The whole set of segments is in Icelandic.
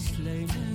sleigh.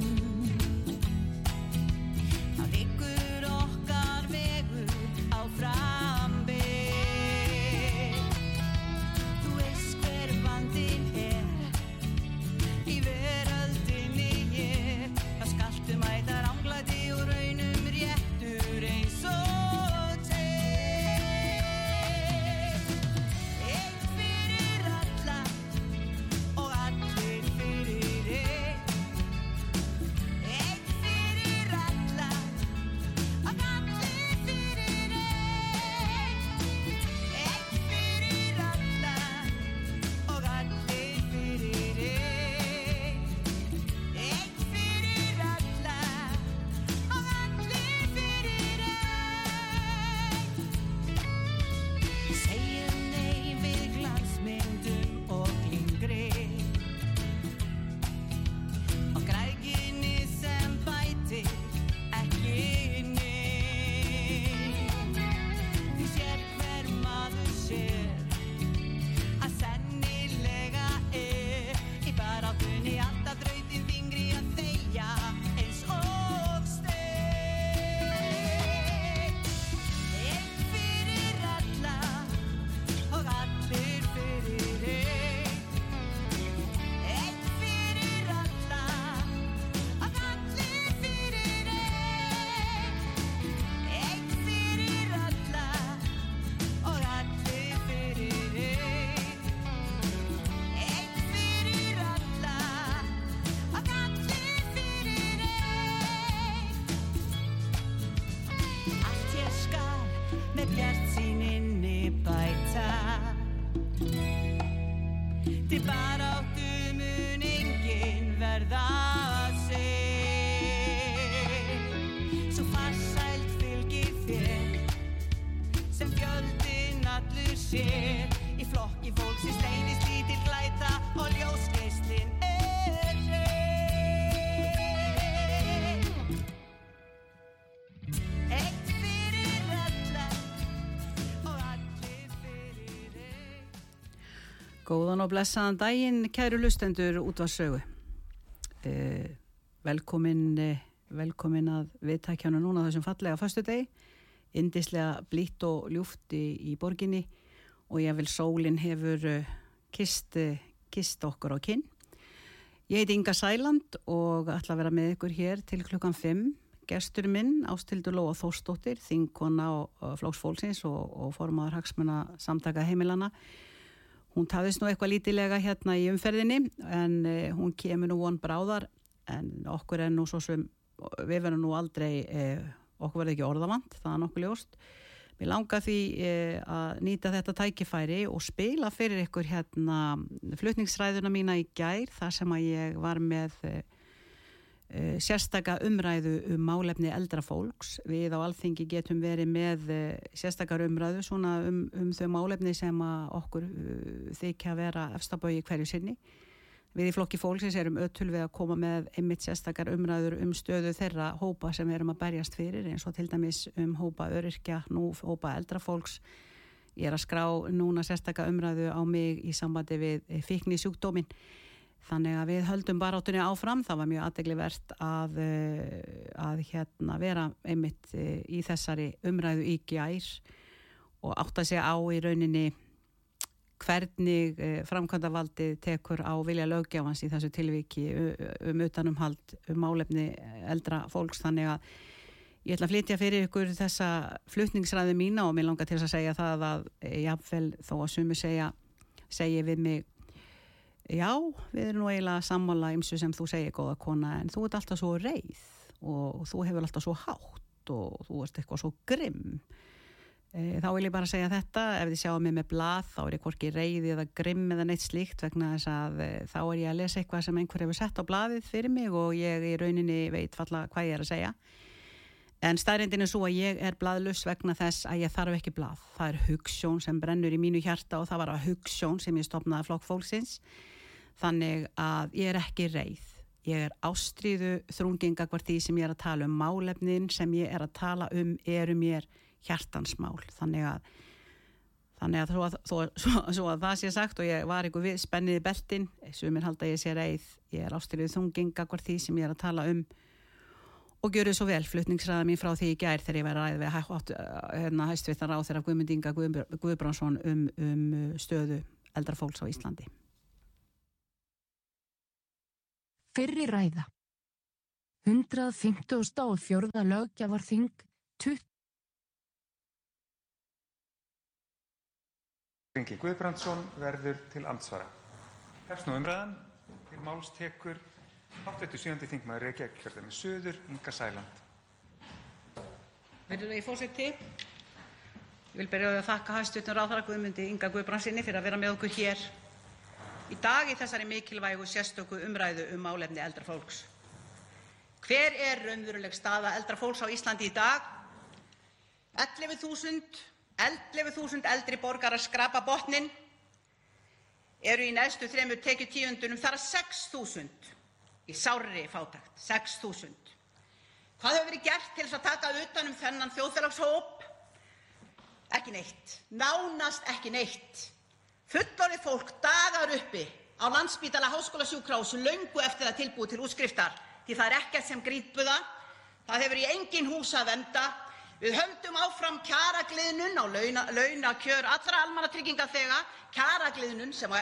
Góðan og blessaðan daginn, kæru lustendur útvarsögu. Eh, velkomin, eh, velkomin að viðtækjana núna þessum fallega föstu degi. Indislega blítt og ljúft í, borginni og ég vil sólinn hefur eh, kist, eh, kist okkur á kinn. Ég heiti Inga Sæland og ætla að vera með ykkur hér til klukkan 5. Gestur minn, Ástildur Lóa Þórsdóttir, þingkona og, flóksfólksins og, og formaður hagsmuna samtaka heimilana. Hún tafðist nú eitthvað lítilega hérna í umferðinni en eh, hún kemur nú von bráðar en okkur er nú svo sem við verðum nú aldrei, eh, okkur verður ekki orðavant, það er nokkuð ljóst. Mér langar því eh, að nýta þetta tækifæri og spila fyrir ykkur hérna flutningsræðuna mína í gær þar sem að ég var með eh, sérstaka umræðu um málefni eldra fólks. Við á alþingi getum verið með eh, sérstakar umræðu svona um, um þau málefni sem okkur uh, þykja að vera efstabögi hverju sinni. Við í flokki fólksins erum öll við að koma með einmitt sérstakar umræður um stöðu þeirra hópa sem við erum að berjast fyrir eins og til dæmis um hópa öryrkja, nú hópa eldra fólks. Ég er að skrá núna sérstakar umræðu á mig í sambandi við fíkni sjúkdóminn. Þannig að við höldum baráttunni áfram, það var mjög aðdeglivert að, eh, að hérna vera einmitt eh, í þessari umræðu í gær og átt að segja á í rauninni hvernig eh, framkvæmdavaldið tekur á vilja löggjáfans í þessu tilviki um utanumhald um málefni eldra fólks. Þannig að ég ætla að flytja fyrir ykkur þessa flutningsræði mína og mér langar til að segja það að jafnvel þó að sumi segja segi við mig já, við erum nú eiginlega sammála ymsu sem þú segir góða kona en þú ert alltaf svo reið og þú hefur alltaf svo hátt og þú ert eitthvað svo grimm e, þá vil ég bara segja þetta ef þið sjáum mig með blað þá er ég hvorki reið eða grimm eða neitt slíkt vegna þess að e, þá er ég að lesa eitthvað sem einhver hefur sett á blaðið fyrir mig og ég í rauninni veit falla hvað ég er að segja En staðrindin er svo að ég er bladlus vegna þess að ég þarf ekki blað. Það er hugssjón sem brennur í mínu hjarta og það var að hugssjón sem ég stopnaði flokk fólksins. Þannig að ég er ekki reið. Ég er ástríðu þrunginga hvort því sem ég er að tala um. Málefnin sem ég er að tala um eru mér hjartansmál. Þannig að Þannig að þó að, þó, svo, svo að það sé sagt og ég var eitthvað við spenniði beltin, sumir halda ég sé reið, ég er ástyrðið þunginga hvort því sem ég er að tala um og gjöru svo vel flutningsræða mín frá því í gær þegar ég var ræðið við hæ- hérna, hæstvittan ráð þeirra Guðmundinga Guðbránsson um, um stöðu eldra fólks á Íslandi. Fyrri ræða. 150. og fjórða löggjavar þing 20. Ingi Guðbrandsson verður til andsvara. Hefst nú umræðan, til máls tekur 87. þingmaður Reykjavík kjörðum í Suður, Inga Sæland. Verður það í fórseti? Ég vil byrja á að þakka hæstutnur ráðhara Guðmundi Inga Guðbrandsinni fyrir að vera með okkur hér í dag í þessari mikilvægu sérstöku umræðu um málefni eldra fólks. Hver er raunveruleg staða eldra fólks á Íslandi í dag? 11.000 11.000 eldri borgarar skrapa botnin eru í neðstu þremur tekjutíundunum þar að 6.000 í sárri fátakt. 6.000. Hvað hefur verið gert til þess að taka utan um þennan þjóðfélagshóp? Ekki neitt. Nánast ekki neitt. Fullorðið fólk dagar uppi á Landspítala Háskólasjúkrahúsi löngu eftir að tilbúið til útskriftar því það er ekkert sem grípu það. Það hefur í engin hús að venda. Við höldum áfram kjaragliðnun á launa, launakjör allra almannatryggingaþega, kjaragliðnun sem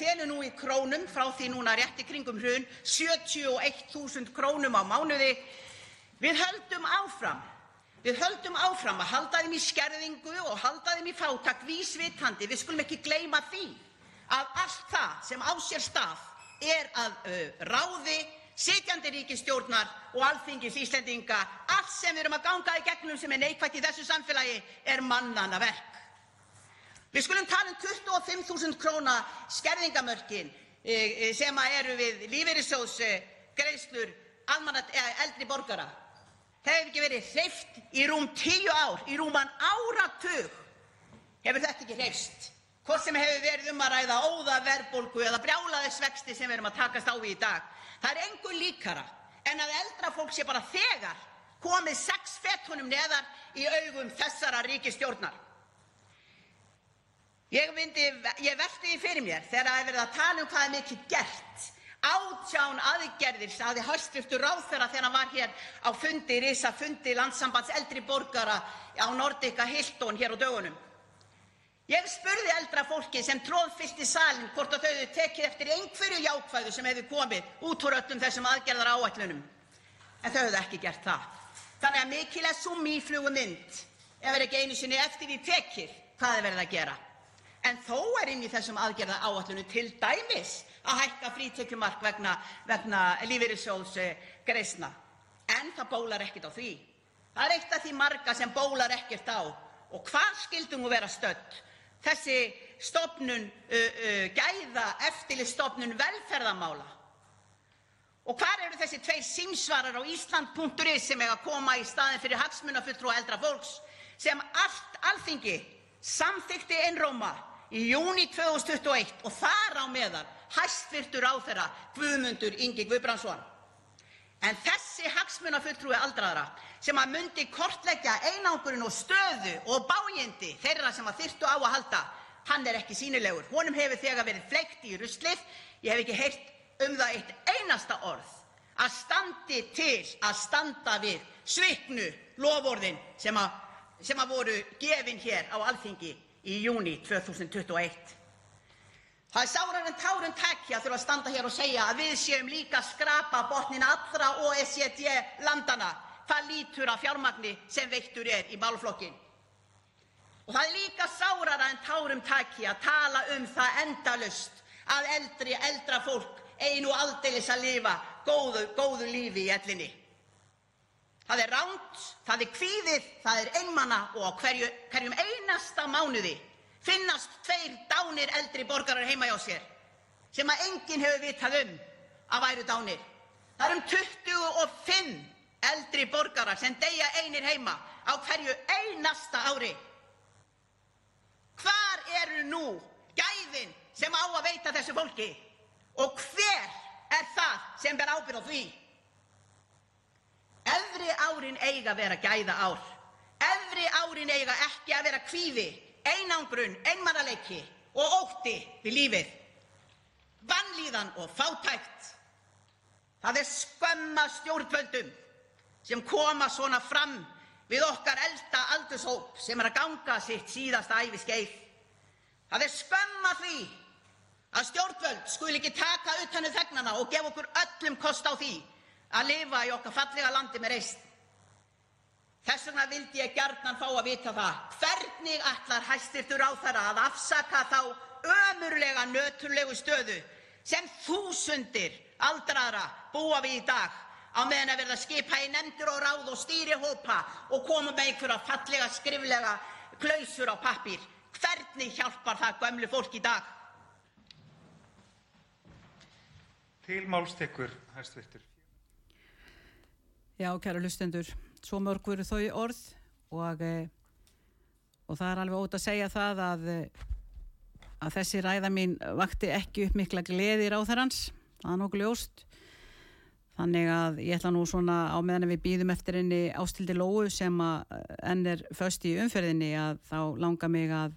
telur nú í krónum frá því núna rétt í kringum hrun, 71.000 krónum á mánuði. Við höldum áfram. Við höldum áfram að halda þeim í skerðingu og halda þeim í fátakt vísvitandi. Við skulum ekki gleyma því að allt það sem á sér stað er að ráði sitjandi ríkisstjórnar og alþingis Íslendinga. Allt sem við erum að ganga í gegnum sem er neikvætt í þessu samfélagi er mannanna verk. Við skulum tala um 25.000 króna skerðingamörkin sem eru við eh, eldri borgara. Það hefur ekki verið hreyft í rúm tíu ár, í rúman áratug hefur þetta ekki hreyfst. Hvort sem hefur verið um að ræða óða verðbólgu eða brjálaðisvexti sem við erum að takast á í dag. Það er engu líkara en að eldra fólk sé bara þegar komið sex fetunum neðar í augum þessara ríkisstjórnar. Ég, myndi, ég velti því fyrir mér þegar það er verið að tala um hvað er mikið gert. Átján aðgerðir, sagði hæstvirtur ráðherra þegar hann var hér á fundi, risa fundi landsambands eldri borgara á Nordica Hilton hér á dögunum. Ég spurði eldra fólki sem tróðfyllt í salin hvort þau hefðu tekið eftir einhverju jákvæðu sem hefði komið út úr öllum þessum aðgerðar áætlunum. En þau hefðu ekki gert það. Þannig að mikil er svo mýflugumynd ef er ekki einu sinni eftir því tekið hvað er verið að gera. En þó er inn í þessum aðgerða áætlunum til dæmis að hækka frítekjumark vegna, vegna lífeyrissjóðs greiðsna. En það bólar ekkert á því. Það er eitt af því marga sem bólar ekkert á. Og hvar skildum við vera stödd? Þessi stofnun, gæða eftirlitsstofnun velferðamála. Og hvar eru þessi tveir símsvarar á Ísland.is sem eiga að koma í staðin fyrir hagsmunafulltrúa eldra fólks sem allt alþingi samþykti einróma í júni 2021 og þar á meðal hæstvirtur ráðherra Guðmundur Ingi Guðbrandsson. En þessi hagsmunafulltrúi aldraðra sem myndi kortleggja einangurinn og stöðu og bájindi þeirra sem þyrftu á að halda, hann er ekki sínilegur. Honum hefur þegar verið fleikt í ruslið. Ég hef ekki heyrt um það eitt einasta orð að standi til að standa við sviknu loforðin sem sem að voru gefin hér á alþingi í júni 2021. Það er sárar en tárum taki að þurfa að standa hér og segja að við séum líka að skrapa botnin allra OECD-landana hvað lítur að fjármagni sem veittur er í málflokkin. Og það er líka sárara en tárum taki að tala um það endalust að eldri, eldra fólk einu aldeilis að lifa góðu, góðu lífi í ellinni. Það er ránt, það er kvíðið, það er einmana og á hverju, hverjum einasta mánuði finnast tveir dánir eldri borgarar heima hjá sér sem enginn hefur vitað um að væru dánir. Það er um 25 eldri borgarar sem deyja einir heima á hverju einasta ári. Hvar eru nú gæðin sem á að veita þessu fólki? Og hver er það sem ber ábyrgð á því? Efri árin eiga að vera gæða ár. Efri árin eiga ekki að vera kvíði einangrun, einmannaleiki og ótti við lífið, vannlíðan og fátækt. Það er skömma stjórnvöldum sem koma svona fram við okkar elsta aldurshóp sem er að ganga sitt síðasta æfiskeið. Það er skömma því að stjórnvöld skul ekki taka utan um þegnana og gefa okkur öllum kost á því að lifa í okkar fallega landi með reist. Þess vegna vildi ég gjarnan fá að vita það hvernig ætlar hæstirtur á þeirra að afsaka þá ömurlega nöturlegu stöðu sem þúsundir aldraðra búa við í dag á meðan að verða skipa í nefndir og ráð og stýrihópa og koma með einhverja fallega skriflega klausur á pappír. Hvernig hjálpar það gömlu fólk í dag? Til máls tekur hæstvirtur. Já, kæra hlustendur, svo mörg voru þau orð og, eh, og það er alveg ótt að segja það að, eh, að þessi ræða mín vakti ekki upp mikla gleðir á þeirrans, það er nokkuð ljóst. Þannig að ég ætla nú svona á meðan við býðum eftir henni ástildi lóu sem að enn er föst í umferðinni að þá langar mig að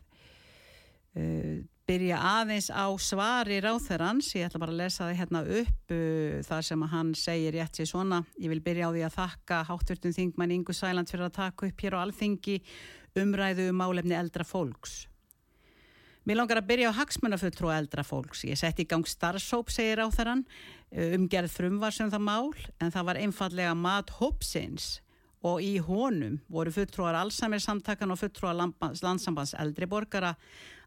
uh, byrja aðeins á svari ráþerans, ég ætla bara að lesa það hérna upp uh, þar sem hann segir rétt sér svona, ég vil byrja á því að þakka hátturtum þingmann Ingu Sæland fyrir að taka upp hér á alþingi umræðu um málefni eldra fólks. Mér langar að byrja á hagsmunafulltrú eldra fólks. Ég setti í gang starfsóp, segir ráþeran, umgerð frumvar sem það mál, en það var einfallega mat hópsins og í honum voru fulltrúar allsamir samtakan og fulltrúar landsambands eldri borgara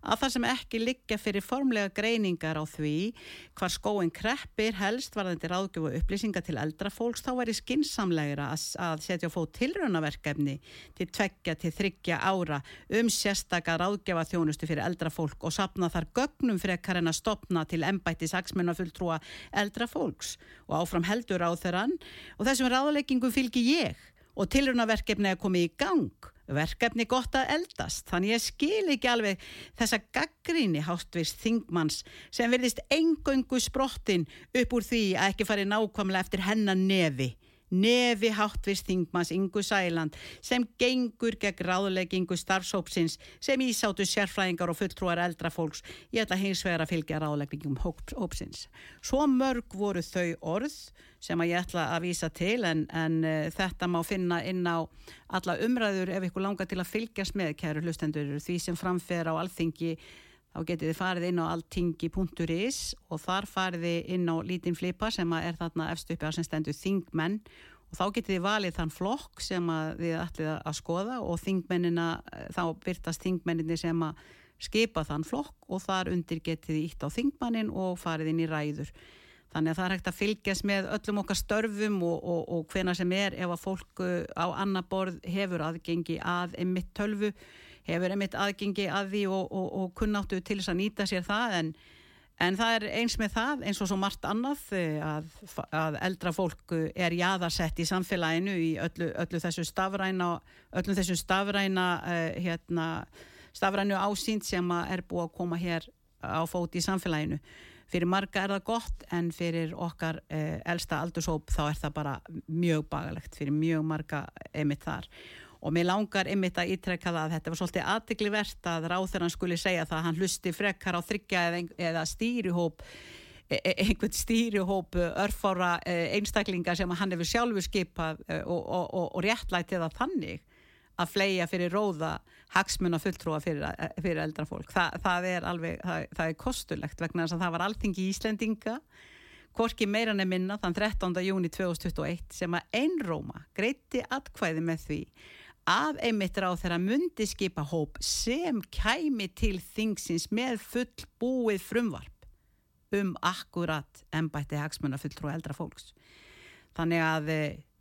að það sem ekki liggja fyrir formlega greiningar á því hvar skóin kreppir helst varðandi ráðgjöfu upplýsinga til eldra fólks þá væri skinsamlegra að, setja á fót tilraunaverkefni til tveggja til þryggja ára um sérstaka ráðgjöfa þjónustu fyrir eldra fólk og sapna þar gögnum frekar en að stopna til embætti saksmenn að fulltrúa eldra fólks. Og áfram heldur á þeirran og þessum ráðleggingum fylgi ég. Og tilrunaverkefni að koma í gang verkefni gott að eldast þannig ég skil ekki alveg þessa gaggríni háttvist þingmanns sem verðist engöngu sprottin upp úr því að ekki fari nákvæmlega eftir hennar nefi nefi háttvist þingmanns Ingu Sæland sem gengur gegn ráðleggingu starfsópsins sem ísáttu sérfræðingar og fulltrúar eldra fólks ég ætla hins vegar að fylgja ráðleggingum hópsins. Svo mörg voru þau orð sem að ég ætla að vísa til en, en uh, þetta má finna inn á alla umræður ef ykkur langar til að fylgjast með kæru hlustendur því sem framfer á alþingi þá getið þið farið inn á alltingi.is og þar farið þið inn á lítinn flipa sem er þarna efst uppi að sem stendur þingmenn og þá getið þið valið þann flokk sem þið ætlið að skoða og þingmennina, þá byrtast þingmenninni sem að skipa þann flokk og þar undir getið þið ítt á þingmannin og farið inn í ræður. Þannig að það er hægt að fylgjast með öllum okkar störfum og, og, og hvena sem er ef að fólk á annar borð hefur aðgengi að einmitt tölvu, hefur einmitt aðgengi að því og, og kunnáttu til þess að nýta sér það en, en það er eins með það eins og svo margt annað að, að eldra fólk er jaðarsett í samfélaginu í öllu, öllu þessu stafræna, öllu þessu stafræna, uh, hérna, stafrænu ásýnd sem er búið að koma hér á fóti í samfélaginu. Fyrir marga er það gott en fyrir okkar eh, elsta aldurshóp þá er það bara mjög bagalegt fyrir mjög marga emitt þar. og mér langar emitt að ítrekka það að þetta var svolítið aðtikli verðt að ráþurann skuli segja það að hann hlusti frekkar á þryggja eða, stýrihóp e- e- einhvern stýrihóp örfára einstaklingar sem hann hefur sjálfur skipað og, og, og, og réttlætið það þannig að fleia fyrir róða hagsmuna fulltrúa fyrir, fyrir eldra fólk. Þa, það er alveg, það, það er kostulegt vegna þess að það var alltingi í Íslendinga, korki meiran er minna þann 13. júni 2021 sem að einróma greitti atkvæði með því að einmitt ráð þeirra mundi skipa hóp sem kæmi til þingsins með fullbúið frumvarp um akkurat embætti hagsmuna fulltrúa eldra fólks. Þannig að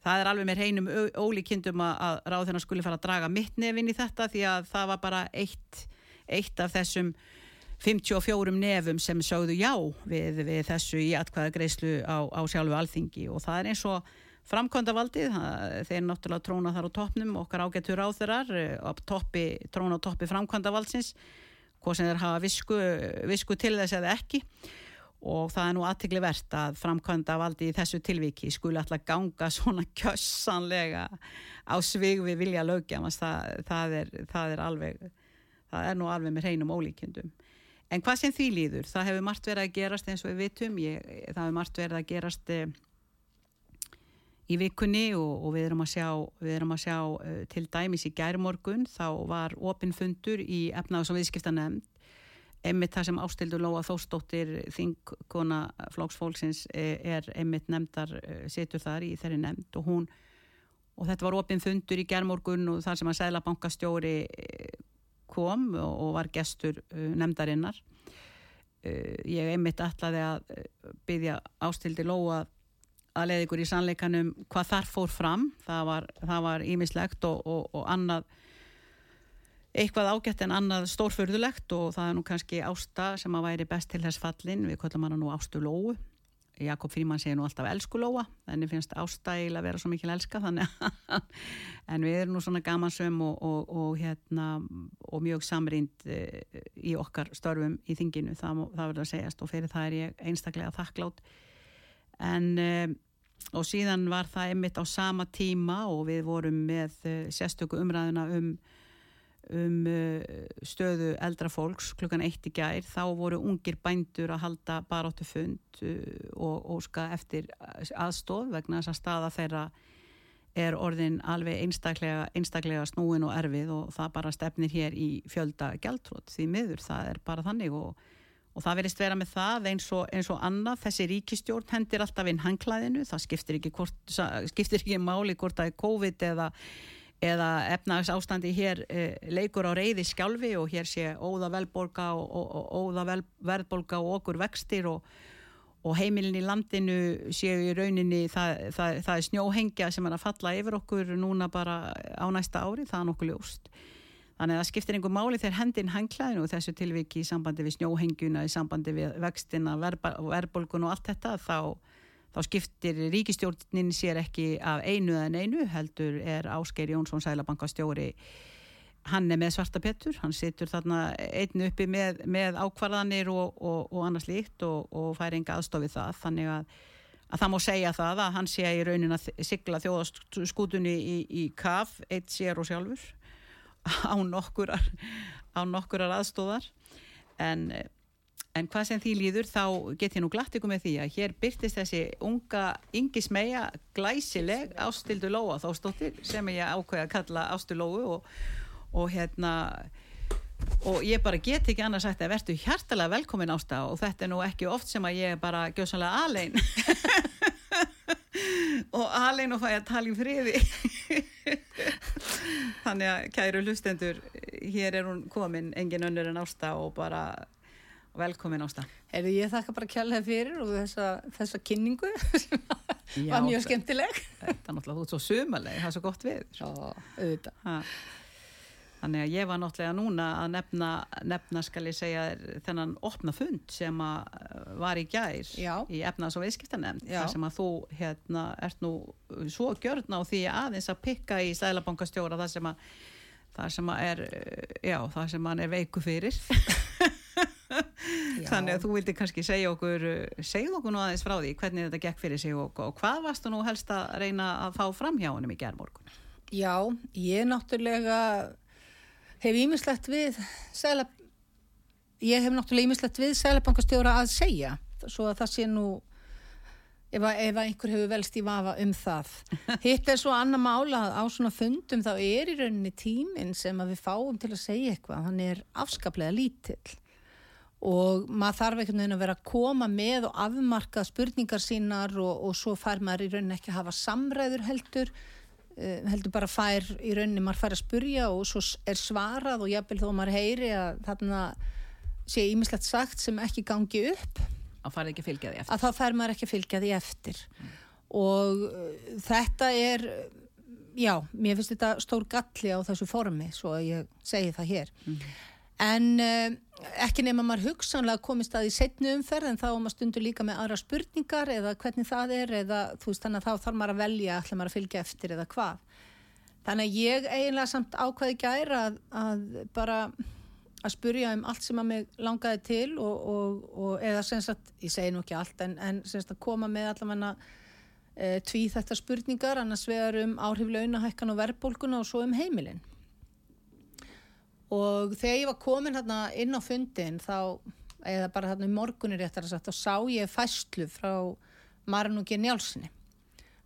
það er alveg með hreinum ólíkindum að, að ráðina skuli fara að draga mitt nefin í þetta því að það var bara eitt, eitt af þessum 54 nefum sem sögðu já við, við þessu í atkvæða greiðslu á, á sjálfu alþingi og það er eins og framkvæmda valdið, þeir náttúrulega tróna þar á toppnum, okkar ágættur áþurar toppi, tróna á toppi framkvæmda valdsins, hvað sem þeir hafa visku, visku til þess eða ekki. Og það er nú aðtegli verðt að framkvæmda valdi í þessu tilviki skuli alltaf ganga svona kjössanlega á svig við vilja lögjamast það, það, er, það er alveg það er nú alveg með hreinum ólíkjendum en hvað sem því líður, það hefur margt verið að gerast eins og við vitum, ég, það hefur margt verið að gerast eh, í vikunni og, og við erum að sjá, erum að sjá uh, til dæmis í gærmorgun þá var opinfundur í efnaðs og viðskiptanemnd einmitt það sem ástildur Lóa Þórsdóttir þingkona flóksfólksins er einmitt nefndar uh, situr þar í þeirri nefnd og hún og þetta var opinfundur í gærmorgun og þar sem að Sælabankastjóri eh, kom og, var gestur nefndarinnar. Ég einmitt ætlaði að byggja ástildi Lóa að leiða ykkur í sannleikanum hvað þar fór fram. Það var, ímislegt og, og, og annað eitthvað ágætt en annað stórfurðulegt og það er nú kannski Ásta sem að væri best til þess fallin. Við kvöldum hana nú Ástu Lóu. Jakob Fríman segir nú alltaf elsku Lóa. Þannig finnst Ásta eiginlega að vera svo mikil elska þannig en við erum nú svona gamansum og, og, og hérna og mjög samrýnd e, í okkar störfum í þinginu. Það, það verður að segjast og fyrir það er ég einstaklega þakklátt en e, og síðan var það einmitt á sama tíma og við vorum með e, sérstöku umræðuna um um uh, stöðu eldra fólks klukkan eitt í gær. Þá voru ungir bændur að halda baróttu fund uh, og óska eftir aðstóð vegna þess að staða þeirra er orðin alveg einstaklega, einstaklega snúin og erfið og það bara stefnir hér í fjölda gjaldtrótt því miður, það er bara þannig og, og það verist vera með það eins og, eins og annað, þessi ríkistjórn hendir alltaf inn hangklæðinu, það skiptir ekki, hvort, skiptir ekki máli hvort það er COVID eða eða efnags ástandi hér e, leikur á reyði skjálfi og hér sé óða velborga og, og, og óða vel, verðbolga og okkur vextir og, og heimilin í landinu séu í rauninni það, það, það er snjóhengja sem er að falla yfir okkur núna bara á næsta ári, það er nokkuð ljóst þannig að það skiptir einhver máli þegar hendin hanglaðinu og þessu tilviki í sambandi við snjóhengjuna, í sambandi við vextina, verðbolgun og allt þetta þá þá skiptir ríkistjórnin sér ekki af einu en einu, heldur er Ásgeir Jónsson Sælabankastjóri hann er með svarta pettur, hann situr þarna einn uppi með, með ákvarðanir og, og, og annars líkt og, og fær enga aðstofið það, þannig að, að það má segja það að hann sé í raunin að sigla þjóðaskútunni í, í kaf, eitt sér og sjálfur á nokkurar á nokkurar aðstóðar en En hvað sem því líður þá get ég nú glatt ykkur með því að hér byrtist þessi unga yngi smegja glæsileg ástildu Lóa þóstóttir sem ég ákveði að kalla ástu Lóu og, og hérna og ég bara get ekki annars sagt að verðu hjartalega velkomin ásta og þetta er nú ekki oft sem að ég bara gjósanlega alein og alein og fæ að tala í friði. Þannig að kæru hlustendur hér er hún komin engin önnur en ásta og bara velkomin ásta. Heyrðu, ég þakka bara kjærlega fyrir og þessa, þessa kynningu sem var mjög skemmtileg. þetta er náttúrulega, svo sumaleg, það er svo gott við Já, auðvitað. Þannig að ég var náttúrulega núna að nefna, nefna skal ég segja þennan opna fund sem að uh, var í gær Já. í efnaðs og viðskiptanemnd þar sem að þú hérna ert nú svo gjörn á því aðeins að pikka í stælabankastjóra þar sem að það sem að er, uh, já, það sem hann er veiku fyrir. Þannig að þú vildi kannski segja okkur uh, segja okkur nú aðeins frá því hvernig þetta gekk fyrir sig og, og hvað varstu nú helst að reyna að fá fram hjá honum í gerðmorgun Já, ég náttúrulega hef ímislegt við sæla, ég hef náttúrulega ímislegt við sælabankastjóra að segja svo að það sé nú ef, að, ef að einhver hefur velst í vafa um það. Hitt er svo annar mála að á svona fundum þá er í rauninni tíminn sem að við fáum til að segja eitthvað, hann er afskaplega lítill og maður þarf einhvern veginn að vera að koma með og afmarka spurningar sínar og, og svo fær maður í rauninni ekki að hafa samræður heldur heldur bara fær í rauninni maður fær að spurja og svo er svarað og jafnvel þó maður heyri að þarna sé ímislegt sagt sem ekki gangi upp að að þá fær maður ekki að fylgja því eftir. Og uh, þetta er já, mér finnst þetta stór galli á þessu formi svo að ég segi það hér en uh, ekki nema maður hugsanlega komist að í setnu umferð en þá er maður stundur líka með aðra spurningar eða hvernig það er eða þú veist þannig að þá þarf maður að velja ætla maður að fylgja eftir eða hvað. Þannig að ég eiginlega samt ákveði gæra að, að bara að spurja um allt sem að mig langaði til og, og, og eða sem sagt, ég segi nú ekki allt en, en sem sagt að koma með allavega e, tví þetta spurningar annars vegar um áhrif launahækkan og verðbólguna og svo um heimilin og þegar ég var komin hérna inn á fundin þá, eða bara hérna í morgunir réttar að sagt, þá sá ég fæslu frá G. Njálssoni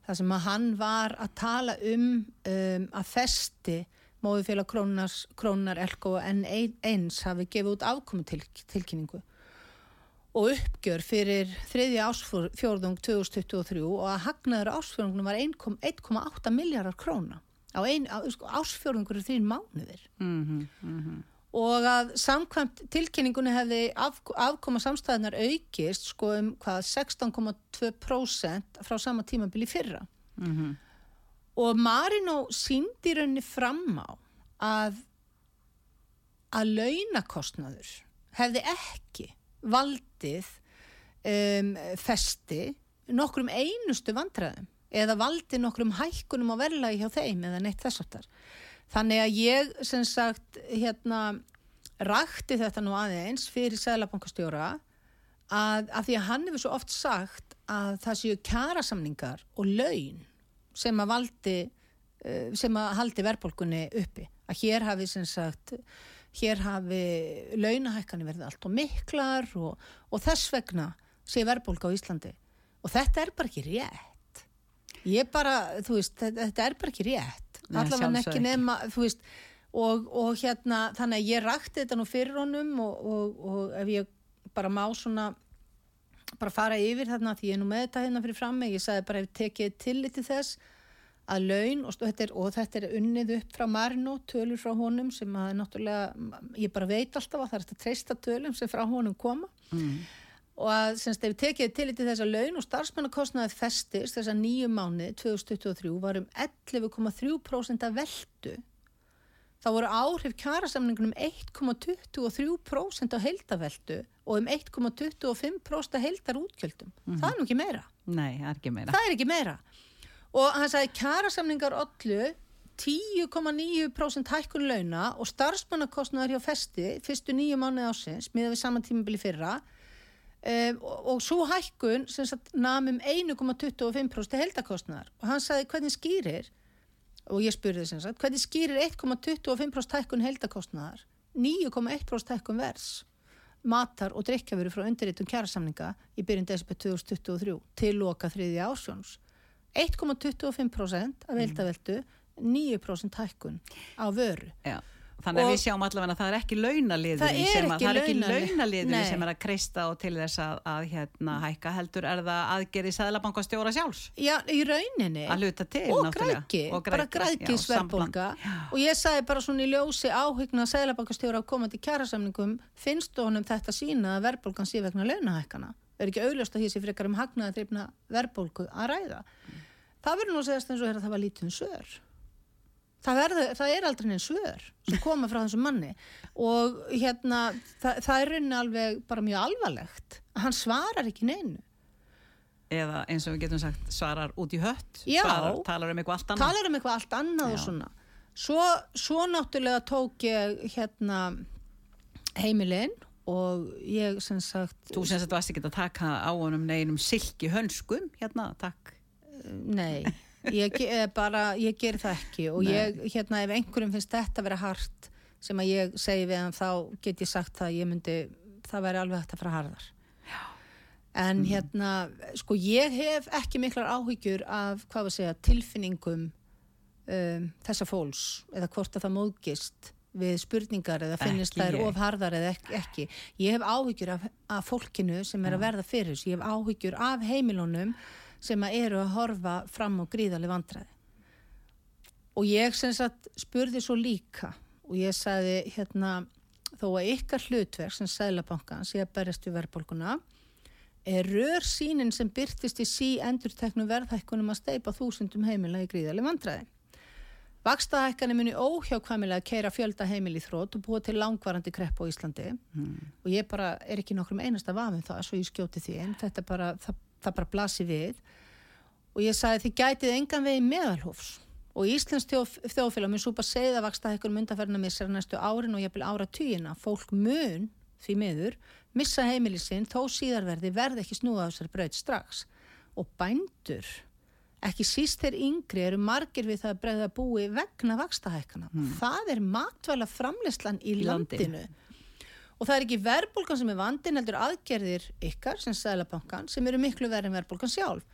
þar sem að hann var að tala um, um að festi móðufélag krónar, Elko en ein, eins hafi gefið út afkomu til, tilkynningu og uppgjör fyrir þriðja ásfjórðung 2023 og að hagnaður ásfjórðungnum var 1,- 1,8 miljardar króna á ein, á, sko, ásfjórðungur er þrín mánuðir. Og að samkvæmt tilkynningunni hefði af, afkoma samstæðunar aukist sko um hvað 16,2% frá sama tímabili fyrra. Og Marino síndi í rauninni fram á að að launakostnaður hefði ekki valdið um, festi nokkrum einustu vandræðum eða valdið nokkrum hækkunum á verðlagi hjá þeim eða neitt þess aftar. Þannig að ég sem sagt hérna rakti þetta nú aðeins fyrir Sælabankastjóra að, að því að hann hefur svo oft sagt að það séu kjarasamningar og laun sem að valdi eh, sem að haldi verðbólkunni uppi. Að hér hafi sem sagt hér hafi launahækkanir verið allt og miklar og, og þess vegna sé verðbólka á Íslandi. Og þetta er bara ekki rétt ég bara, þú veist, þetta, þetta er bara ekki rétt. Allavega ekki nema, þú veist og, og hérna, þannig að ég rakti þetta nú fyrir honum og, og, og ef ég bara má svona bara fara yfir þarna því ég er nú með þetta hérna fyrir frammi, ég sagði bara ef tekið tillit til þess að laun og, þetta er, og þetta er unnið upp frá Marino, tölur frá honum sem að náttúrulega, ég bara veit alltaf að það er að treysta tölum sem frá honum koma og að semst ef við tekið til þess að laun og starfsmannakostnaði festist þess að nýju mánu 2023 var um 11,3% af veldu þá voru áhrif kjarasamningunum 1,23% á heildaveldu og um 1,25% af heildarútgjöldum. Það er nú ekki meira. Nei, er ekki meira. Það er ekki meira. Og hann sagði kjarasamningar ollu 10,9% hækkun launa og starfsmannakostnaður hjá festi fyrstu nýju mánuði ásins miða við saman tímabili fyrra um, og, og svo hækkun sem sagt namum 1,25% heldakostnaðar og hann sagði hvernig skýrir og ég spurði sem sagt hvernig skýrir 1,25% hækkun heldakostnaðar 9,1% hækkun vers matar og drikkjafuru frá undirritum kjærasamninga í byrjun desember 2023 til loka þriðja ásjóns 1,25% af veldaveldu 9% hækkun á vöru. Já. Þannig að við sjáum allavega að það er ekki launaliður Það er sem að, það er ekki launali- launaliður Nei. sem er að kreista og til þess að, að hérna, hækka heldur er það aðgerði Sæðlabankastjóra sjálfs. Já, í rauninni. Að hluta til og náttúrulega. græki, Og bara græðgi, já, grækisverðbólga sambland. og ég sagði bara svona í ljósi áhyggna að seglabankastjóra á komandi kjærasamningum finnst honum þetta sína að verðbólgan sé vegna launahækkana? Er ekki auðljóst að hér sé frekar um hagnaða þreifna verðbólgu að ræða? Það verður nú að segast eins og að það var lítið um svör það, verður, það er aldrei neins svör sem koma frá þessum manni og hérna það, það er rauninni alveg bara mjög alvarlegt að hann svarar ekki neinu eða eins og við getum sagt svarar út í hött Já. svarar, talar um eitthvað allt annað talar um eitthvað allt annað og Já. svona svo, svo náttúrulega tók ég hérna heimilinn og ég sem sagt Þú sem þetta varst ekki að taka á honum neinum silki hönskum, hérna, takk. nei, ég, bara, ég ger það ekki og ég, hérna, ef einhverjum finnst þetta vera hart sem að ég segi við hann þá get ég sagt það að ég myndi, það væri alveg hægt að fara harðar en hérna, sko ég hef ekki miklar áhyggjur af, hvað við segja, tilfinningum um, þessa fólks eða hvort að það móðgist við spurningar eða finnist það er ég. of harðar eða ekki, ekki. Ég hef áhyggjur af, af fólkinu sem er að verða fyrir þessu. Ég hef áhyggjur af heimilunum sem að eru að horfa fram á gríðarlega vandræði. Og ég sem sagt spurði svo líka og ég sagði hérna þó að ykkar hlutverk sem Sælabankans ég að berjast við verðbólguna er rör sínin sem byrtist í sí endurteknum verðhækkunum að steipa þúsundum heimila í gríðarlega vandræði. Vakstaðækkanir muni óhjákvæmilega keira fjölda heimil í þrótt og búa til langvarandi krepp á Íslandi og ég bara er ekki nokkrum einasta vafum það svo ég skjóti því en þetta bara, það, það bara blasi við og ég sagði þið gætið engan vegi meðalhófs og Íslands þjóðfélag mun súpa segða vakstaðækkunum undanferðina missar næstu árin og ég vil ára týjina fólk mun því miður missa heimili sinn þó síðarverði verði ekki snúða á þessari braut strax og bændur ekki síst þeir yngri eru margir við það að bregða búi vegna vakstahækana. Það er matvæla framleyslan í Í landinu. landinu. Og það er ekki verðbólgan sem er vandin, heldur aðgerðir ykkar sem Sælabankan sem eru miklu verið en verðbólgan sjálf.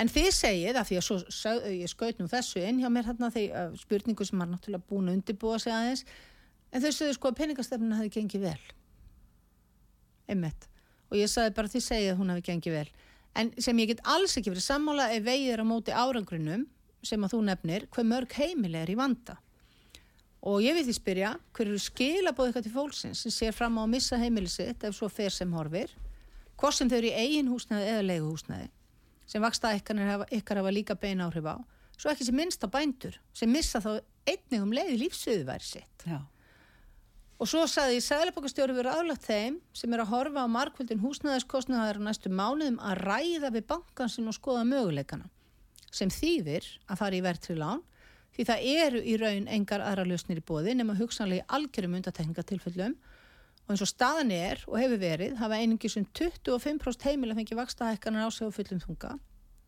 En þið segið, af því að svo, sag, ég skaut nú þessu inn hjá mér þarna því uh, spurningu sem var náttúrulega búin að undirbúa sig aðeins, en þau segðu sko að peningastefnina hefði gengið vel. Einmitt. Og ég sagði bara því segið að hún hefði gengið vel. En sem ég get alls ekki verið sammála er á móti árangrinum sem að þú nefnir, hver mörg heimili er í vanda. Og ég vil því spyrja, hver eru skilabóð eitthvað til fólksins sem sér fram á að missa heimili sitt ef svo fer sem horfir, hvort sem þau eru í eigin húsnæði eða leiguhúsnæði, sem vaksta ykkar ykkar hafa líka bein áhrif á, svo ekki sem minnst á bændur, sem missa þá einnig um leiði lífsöðuværi sitt. Já. Og svo saði ég Sæðlebokastjóri verið aðlagt þeim sem er að horfa á markvöldin húsnæðiskostnaðar á næstu mánuðum að ræða við bankansinn og skoða möguleikana sem þýðir að fara í verðtri lán því það eru í raun engar aðra lausnir í bóði nema hugsanlega í algjörum undatekningatilfellum og eins og staðan er og hefur verið hafa einungis um 25% heimil að fengi vakstahækkanar á sig á fullum þunga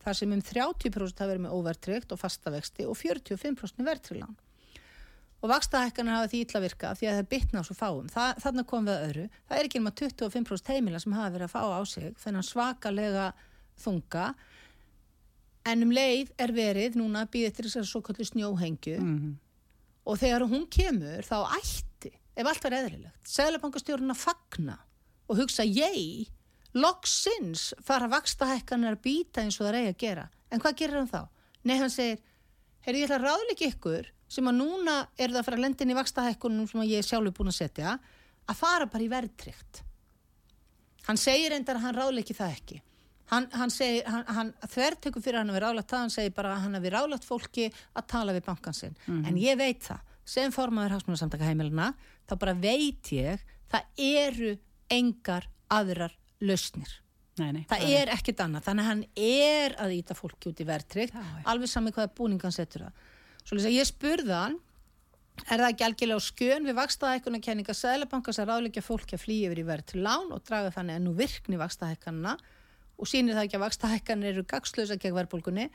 þar sem um 30% hafa verið með óvertryggt og fastavexti og 45% með verðtri lán og vakstahækkanar hafa því illa virka því að það bitna á svo fáum. Þa, þarna kom við að öðru. Það er ekki nema 25% heimila sem hafa verið að fá á sig þennan svakalega þunga en um leið er verið núna að býða eftir þessar svo kallu snjóhengju Mm og þegar hún kemur þá ætti, ef allt var eðlilegt, Sælabankastjórun að fagna og hugsa ég, loksins fara vakstahækkanar að býta eins og það reyja að gera. En hvað gerir hann þá? Nei, hann segir, heyrðu ég ætla að ráðleika ykkur sem að núna er það að fara að lendin í vakstahækkunum sem að ég sjálfur búin að setja að fara bara í verðtrykt. Hann segir endar að hann ráðleiki það ekki. Hann, hann, hann, hann þvertekur fyrir hann að vera ráðlagt það, hann segir bara að hann hafi ráðlagt fólki að tala við bankan sinn. En ég veit það, sem formaður hagsmunasamtaka heimilina, þá bara veit ég, það eru engar aðrar lausnir. Nei, nei. Það er ekkert annað, þannig að hann er að íta fólki út í já. alveg sami hvaða búningan setur það. Svo að ég spurði hann, er það ekki algjörlega á skjön við vakstaðækuna kenninga Sæðlabankans að ráðleggja fólki að flýja yfir í verð til lán og draga þannig enn úr virkni vakstaðækanna og sýnir það ekki að vakstaðækanir eru gagslösa gegn verðbólgunni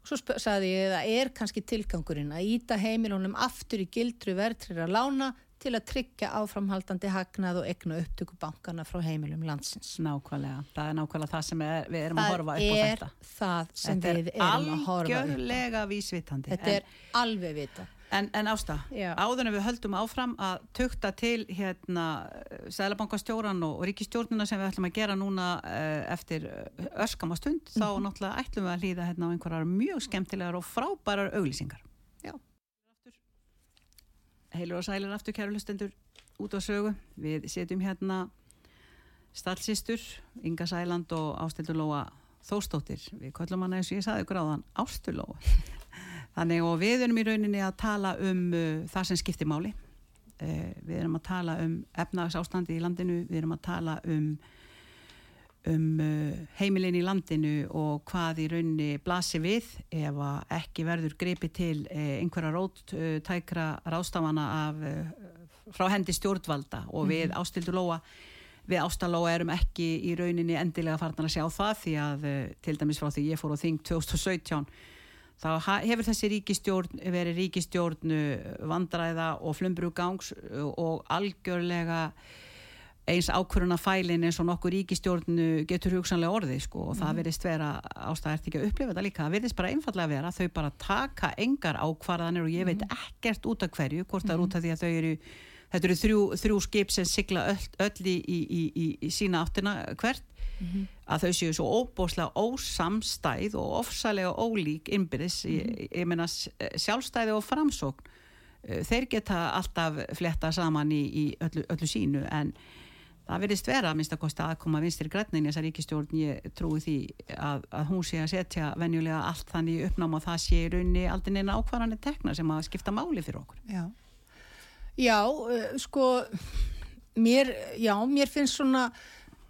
og svo sagði ég að það er kannski tilgangurinn að íta heimilunum aftur í gildru verðtrýra lána til að tryggja áframhaldandi hagnað og egna upptöku bankana frá heimilum landsins. Nákvæmlega. Það er nákvæmlega það sem er, við erum að Það horfa upp á er þetta. það sem Þetta við er erum að horfa upp á. algjörlega vísvitandi. Þetta er alveg vita. En, en Ásta, en við höldum áfram að tukta til hérna Sælabankastjóran og, og ríkistjórnuna sem við ætlum að gera núna uh, eftir eh, örskama stund, þá Mhm. náttúrulega ætlum við að hlýða hérna á einhverjar mjög skemmtilegar og frábærar auglýsingar. Já. Heilur og sælir aftur kæru hlustendur út á sögu. Við setjum hérna stallsistur, Inga Sæland og Ástildur Lóa Þórstóttir. Við köllum hana eins og ég saði gráðan Ástur Lóa. Þannig og við erum í rauninni að tala um uh, það sem skiptir máli. Uh, við erum að tala um efnagsástandi í landinu, við erum að tala um, um uh, heimilin í landinu og hvað í rauninni blasi við ef að ekki verður gripi til uh, einhverja róttækra rástafana af, uh, frá hendi stjórnvalda og við ástildur lóa við ástalóa erum ekki í rauninni endilega farnar að sjá það því að til dæmis frá því ég fór á þing 2017 þá hefur þessi ríkistjórn verið ríkistjórn uh, vandræða og flumbrugangs og algjörlega eins ákvöruna fælin eins og nokkur ríkistjórn uh, getur hugsanlega orðið sko. Og það verðist vera ástæðert ekki að upplifa þetta líka? Það verðist bara einfallega vera þau bara taka engar ákvarðanir og ég veit ekkert út af hverju, hvort það er út af því að þau eru þetta eru þrjú, þrjú skip sem sigla öll, öll í, í, í, í sína áttina. Hvert að þau séu svo óbóðslega ósamstæð og ofsalega ólík innbyrðis, ég, ég meina sjálfstæði og framsókn eh, þeir geta alltaf fletta saman í, í öllu, öllu sínu en það verðist vera að minnst að kosta aðkoma vinstir grænnin í þessa ríkistjórn ég trúi því að, að hún sé að setja venjulega allt þannig í uppnám og það sé í rauninni aldrei neina ákvarðanir tekna sem að skipta máli fyrir okkur. Já, já uh, sko, mér, já, mér finnst svona,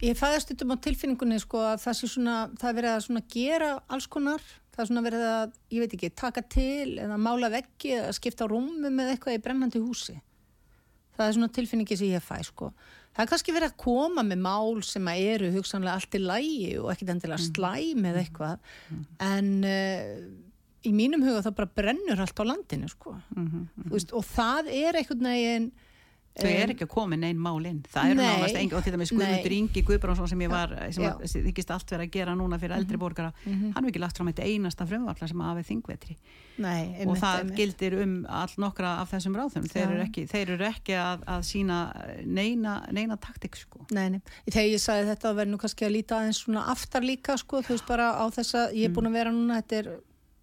ég fæðast þetta á tilfinningunni sko að það sé svona, það er verið að svona gera alls konar, það er svona verið að, ég veit ekki, taka til eða mála veggi eða skipta rúmi með eitthvað í brennandi húsi. það er svona tilfinningi sem ég fæ sko. það er kannski verið að koma með mál sem að eru hugsanlega allt í lægi og ekkit endilega slæm eða eitthvað en uh, í mínum huga það bara brennur allt á landinu sko. Þú veist, og það er einhvern veginn Þau er ekki að koma neinn mál inn. Það eru nánast engi, og til dæmis Guðmundur. Ingi Guðbránsson sem ég var, sem að, þykist allt verið að gera núna fyrir eldri borgara, hann hefur ekki lagt fram eitt einasta frumvarla sem hafið þingvetri. Nei, og það einmitt. gildir um all nokkra af þessum ráðum. Þeir eru ekki, þeir eru ekki að, að sína neina, neina taktik, sko. Nei, nei. Þegar ég sagði þetta verður nú kannski að líta aðeins svona aftar líka sko, þú veist bara á þessa, ég er búin að vera núna, þetta er,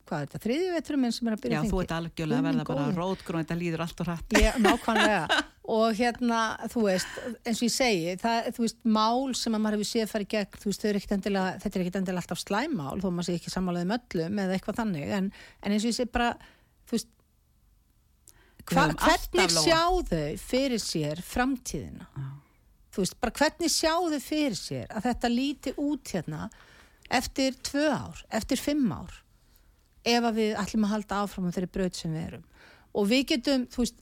hvað er þetta, þriði vetrum minn sem er að Já, byrja þú þingi? ert algjörlega að verða bara rótgrón, þetta líður allt og hrætt. Ég, nákvæmlega og hérna, þú veist, eins og ég segi það, þú veist, mál sem að maður hefur séð farið gegn, þú veist, ekkit endilega þetta er ekkit endilega alltaf slæmmál, þó maður sé ekki sammálaðið möllum eða eitthvað þannig, en, en eins og ég segi bara, þú veist hva, hvernig lóa. sjá þau fyrir sér framtíðina þú veist, bara hvernig sjá þau fyrir sér að þetta líti út hérna eftir tvö ár, eftir fimm ár ef að við ætlum að halda áfram á þeirri braut sem við erum og við getum, þú veist,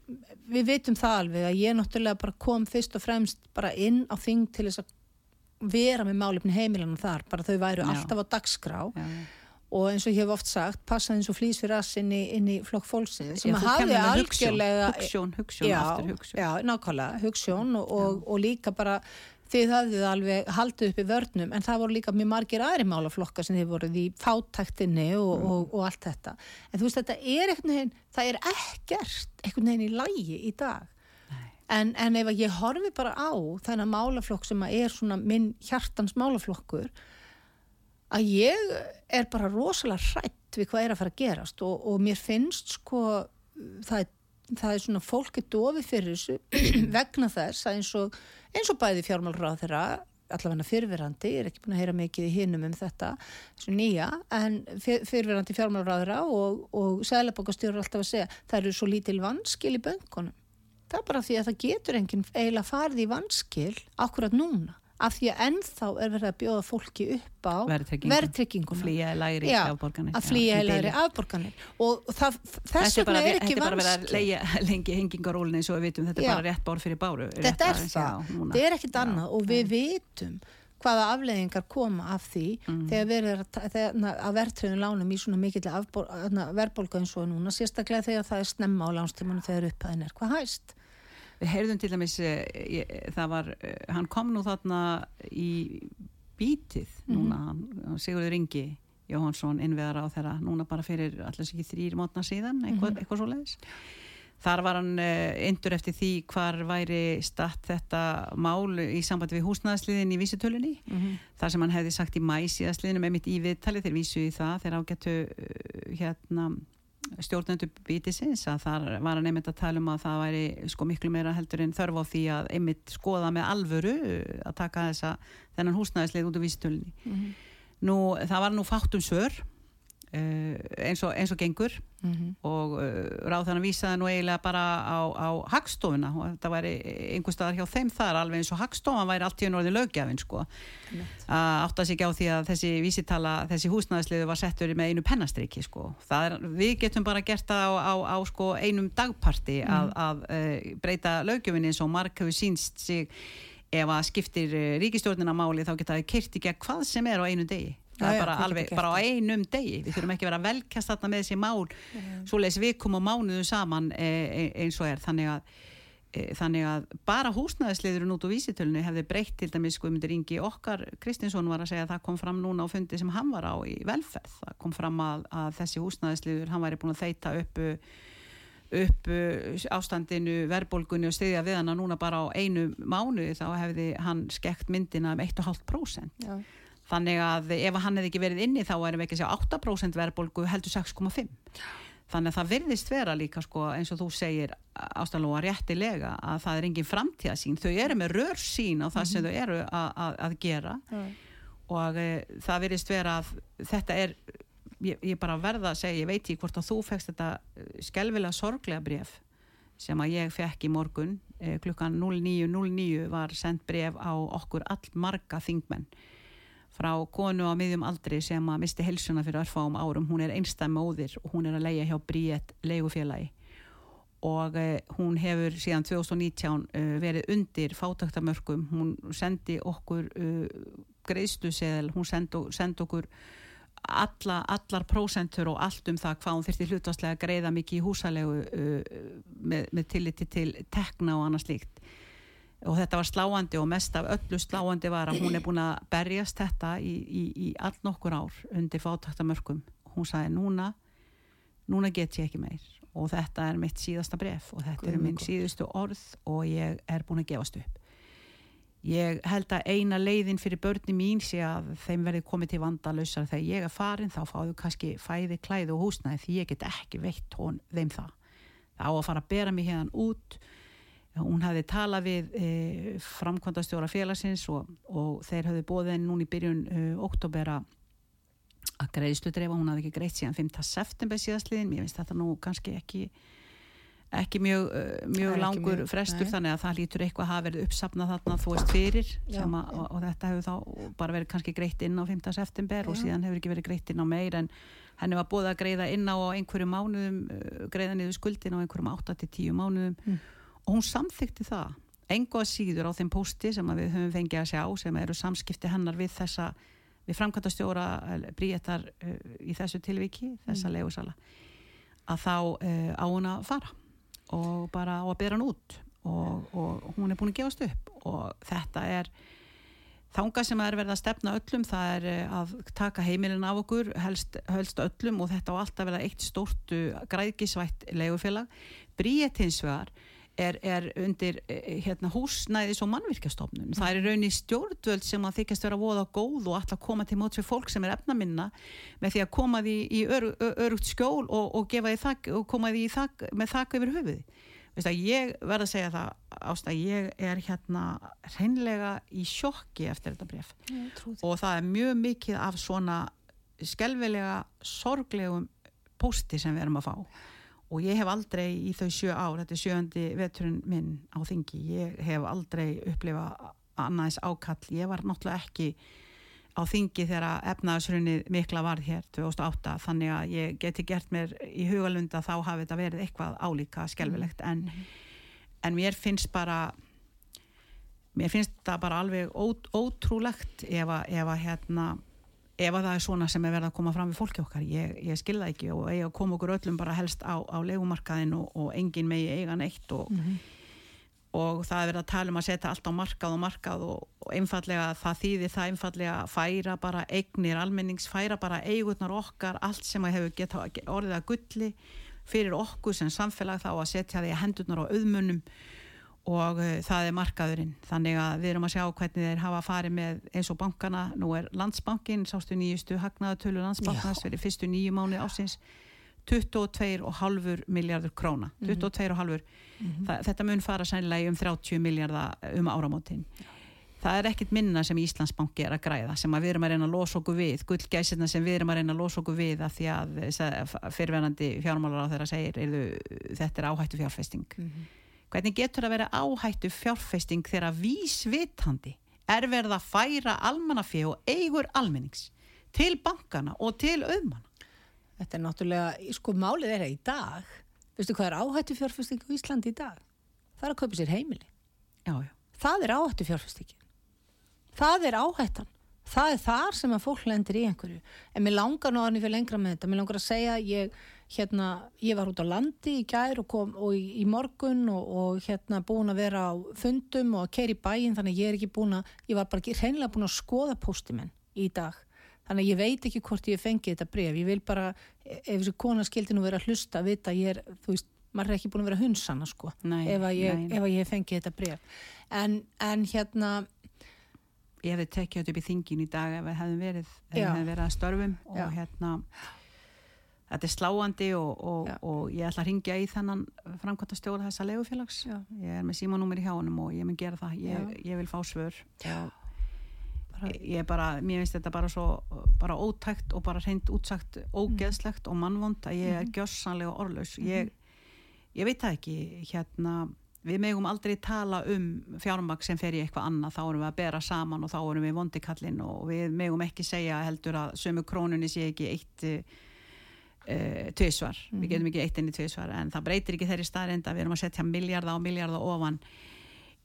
við vitum það alveg að ég náttúrulega bara kom fyrst og fremst bara inn á þing til þess að vera með málefni heimilanum þar bara þau væru Já. alltaf á dagskrá Já. og eins og ég hef oft sagt passaði eins og flýs fyrir ass inn í, í flokk fólksins sem með algjörlega já, aftur hugsjón. já, nákvæmlega, hugsjón og, og, og líka bara þið hafðið alveg haldið upp í vörnum en það voru líka mjög margir aðri málaflokka sem þið voruð í fátæktinni og, Mm. og, og allt þetta. En þú veist þetta er einhvern veginn það er ekkert einhvern veginn í lægi í dag. En, en ef ég horfi bara á þennan málaflokk sem að er svona minn hjartans málaflokkur að ég er bara rosalega hrætt við hvað er að fara að gerast og, og mér finnst sko það er, það er svona fólk er dofið fyrir þessu vegna þess að eins og, eins og bæði fjármálráð þeirra allavega fyrirverandi, ég er ekki búin að heyra mikið í hinum um þetta, þessu nýja en fyr- fyrirverandi fjármálráðra og, og sæðlebókastjóður alltaf að segja það eru svo lítil vanskil í böngunum það er bara því að það getur enginn eiginlega farið í vanskil akkurat núna af því að ennþá er verið að bjóða fólki upp á Verðtryggingu. verðtrygginguna Flýja í lægri Já, afborganir. að flýja í bili. afborganir og það, þess Þetta er vegna er ekki þetta er bara verið að leigja lengi hengingarólinn eins og við vitum, þetta er Já. bara rétt bár fyrir báru. þetta er það, þetta er ekkit annað og við vitum hvaða afleiðingar koma af því Mm. þegar við erum að, verðtröðun lánum í svona mikill verðbólga eins og núna, sérstaklega þegar það er snemma á lánstímanum þegar upphæðin er hvað hæst Við heyrðum til dæmis, eh, það var, eh, hann kom nú þarna í bítið núna, hann- Sigurður Ingi Jóhansson innveðar á þeirra núna bara fyrir allir ekki þrýr mótna síðan, eitthvað, eitthvað svo leiðis. Þar var hann uh, indur eftir því hvar væri statt þetta mál í sambandi við húsnæðsliðin í vísitölunni. þar sem hann hefði sagt í mæ síðastliðinu með mitt í viðtali þeir vísu í það þegar ágættu hérna stjórnendur bítisins að þar var hann einmitt að tala um að það væri sko miklu meira heldur en þörf á því að einmitt skoða með alvöru að taka þessa þennan húsnæðislið út úr vísitölunni. Nú það var nú fátt um svör. uh, eins, og, eins og gengur. Og uh, ráð þannig vísaði nú eiginlega bara á, á hagstofuna. Og þetta væri einhver staðar hjá þeim þar alveg eins og hagstofan væri allt í einu orðin lögjafinn sko. Að átta sig ekki á því að þessi vísitala, þessi húsnæðisliðu var settur með einu pennastriki sko. Það er, við getum bara gert það á, á, á sko einum dagparti að, að uh, breyta lögjöfinni eins og mark hefur sínst sig. Ef að skiptir ríkistjórnina máli þá geta það kyrt í gegn hvað sem er á einu degi. Það er bara alveg, bara á einum degi. Við þurfum ekki að vera að velkjast þarna með þessi mál, svoleiðis vikum og mánuðum saman e, e, eins og er. Þannig að E, þannig að bara húsnæðisliðurinn út úr vísitölunni hefði breytt til dæmis Guðmundur Ingi okkar Kristinsson var að segja að það kom fram núna á fundi sem hann var á í velferð það kom fram að, að þessi húsnæðisliður hann væri búin að þeita upp upp ástandinu verðbólgunni og stiðja við hana núna bara á einu mánuði þá hefði hann skekt myndina um 1,5% Já. Þannig að ef hann hefði ekki verið inni þá erum við ekki að sjá 8% verðbólgu heldur 6,5 þannig að það virðist vera líka sko, eins og þú segir ástæðalóa réttilega að það er engin framtíðasín þau eru með rörsín á það sem þau eru að, gera. Og e, það virðist vera að þetta er ég, ég bara verða að segja, ég veit ekki hvort að þú fegst þetta skelvilega sorglega bref sem að ég fekk í morgun. E, klukkan 09.09 var sendt bref á okkur all marga þingmenn frá konu á miðjum aldri sem að misti helsuna fyrir örfáum árum, hún er einstæð móðir og hún er að leia hjá Bríett leigufélagi. Og uh, hún hefur síðan 2019 uh, verið undir fátaktamörkum hún sendi okkur uh, greiðsluseðel, hún sendi, sendi okkur alla, allar prósentur og allt um það hvað hún þyrfti hlutvarslega að greiða mikið í húsalegu með, með tilliti til tekna og annað slíkt og þetta var sláandi og mest af öllu sláandi var að hún er búin að berjast þetta í, í, í all nokkur ár undir fátaktamörkum hún sagði núna núna get ég ekki meir. Og þetta er mitt síðasta bref og þetta eru minn síðustu orð og ég er búin að gefast upp. Ég held að eina leiðin fyrir börni mín sé að þeim verði komið til vandalausar þegar ég er farin þá fáðu kannski fæði, klæði og húsnæði því ég get ekki veitt hon, þeim það. Það á að fara að bera mig hérna út hún hafði talað við e, framkvæmdastjóra félagsins og, og þeir hafði bóðið henni núna í byrjun e, oktobera að greiðslu dreifa, hún hafði ekki greitt síðan 5. september síðastliðin, mér finnst þetta nú kannski ekki ekki mjög, Það mjög ekki langur mjög- frestur nei. þannig að það lítur eitthvað að hafa verið uppsafnað þarna þú veist fyrir Já. að, og, og þetta hefur þá bara verið kannski greitt inn á 5. september og Já. síðan hefur ekki verið greitt inn á meir en henni var búið að greiða inn á einhverjum mánuðum, uh, greiða niður skuldin á einhverjum 8-10 mánuðum Mm. Og hún samþykti það engu að síður á þeim pósti sem að við höfum fengið að sjá sem eru samskipti hennar við þessa við framkvæmtastjóra bríetar uh, í þessu tilviki, þessa Mm. leigusala að þá uh, á hún að fara og bara á að bera hann út og, og hún er búin að gefast upp og þetta er þangað sem er verið að stefna öllum það er eh, að taka heimilin af okkur helst, helst öllum og þetta á alltaf verða eitt stórt uh, græðgisvætt leigufélag Bríet hins vegar er, er undir eh, hérna, húsnæðis og mannvirkjastofnun. Það er í rauninni stjórnvöld sem að þykjast vera voða góð og alltaf koma til móts við fólk sem er efnaminna með því að koma því í örugt skjól og, og þak og koma því í þak, með þak yfir höfuði ég verð að segja það ást að ég er hérna hreinlega í sjokki eftir þetta bref og það er mjög mikið af svona skelvilega sorglegum pósti sem við erum að fá og ég hef aldrei í þau sjö ár þetta er sjöndi veturinn minn á þingi ég hef aldrei upplifa annaðis ákall, ég var náttúrulega ekki á þingi þegar efnaðsrunnið mikla varð hér 2008 þannig að ég geti gert mér í hugalunda þá hafi þetta verið eitthvað álíka skelvilegt en, en mér finnst bara mér finnst það bara alveg ó, ótrúlegt ef að hérna ef að það er svona sem er verið að koma fram við fólki okkar. Ég, ég skil það ekki og eiga að koma okkur öllum bara helst á, á legumarkaðin og, og engin megi eiga neitt og, og það er verið að tala um að setja allt á markað og markað og, og einfallega það þýðir það einfallega að færa bara eignir almennings, færa bara eigurnar okkar, allt sem að hefur geta orðið að gulli fyrir okkur sem samfélag þá að setja því hendurnar á auðmunum og uh, það er markaðurinn. Þannig að við erum að sjá hvernig þeir hafa farið með eins og bankana, nú er landsbankin sástu nýjustu hagnaðatölu landsbankans fyrir fyrstu nýju mánu ásins 22,5 miljardur króna. 22,5 Þa, þetta mun fara sænlega um 30 miljardar um áramótin. Það er ekkit minna sem Íslandsbanki er að græða sem að við erum að reyna að losa okkur við gullgæsirna sem við erum að reyna að losa okkur við af því að fyrirverandi fjármálar á þeirra segir þetta er áhættu fjárfesting hvernig getur það verið áhættu fjárfesting þegar vísvitandi er verið að færa almannafé og eigur almennings til bankana og til auðmanna Þetta er náttúrulega, sko málið er að í dag, veistu hvað er áhættu fjárfesting á Íslandi í dag? Það er að kaupa sér heimili. já, já, Það er áhættu fjárfestingin. Það er áhættan. Það er þar sem að fólk lendir í einhverju. En mér langar nú að hann fyrir lengra með þetta. Mér langar að segja, ég, hérna, ég var út á landi í gær og, kom, og í, í morgun og, og hérna búin að vera á fundum og að keira í bæinn þannig að ég er ekki búin að, ég var bara ekki hreinlega búin að skoða póstimenn í dag. Þannig að ég veit ekki hvort ég fengi þetta bref. Ég vil bara, ef þessi kona skildi nú vera að hlusta, vita ég er, þú veist, maður er ekki búin að vera hundsana, sko, Nei, ef, að ég, nei. ef að ég fengi þetta bref. En, en hérna, ég hefði tekið þetta upp í þingin í dag ef við hefðum verið, ef hefðum verið að störfum og Já. hérna þetta er sláandi og, og, og ég ætla að ringja í þennan framkvæmta stjóra þessa legufélags ég er með símanúmer í hjá honum og ég mun gera það. Ég, ég vil fá svör. Ég er bara, mér finnst þetta bara svo bara ótækt og bara hreint útsagt ógeðslegt og mannvond að ég er gjössanlega orðlaus. Ég, ég veit það ekki. Hérna við megum aldrei tala um fjármagn sem fer í eitthvað annað, þá erum við að bera saman og þá erum við vondikallin og við megum ekki segja heldur að sömu krónunni sé ekki eitt eh, uh, tvisvar, við getum ekki eitt inn í tvisvar en það breytir ekki þeirri staðrind að við erum að setja miljarda og miljarda ofan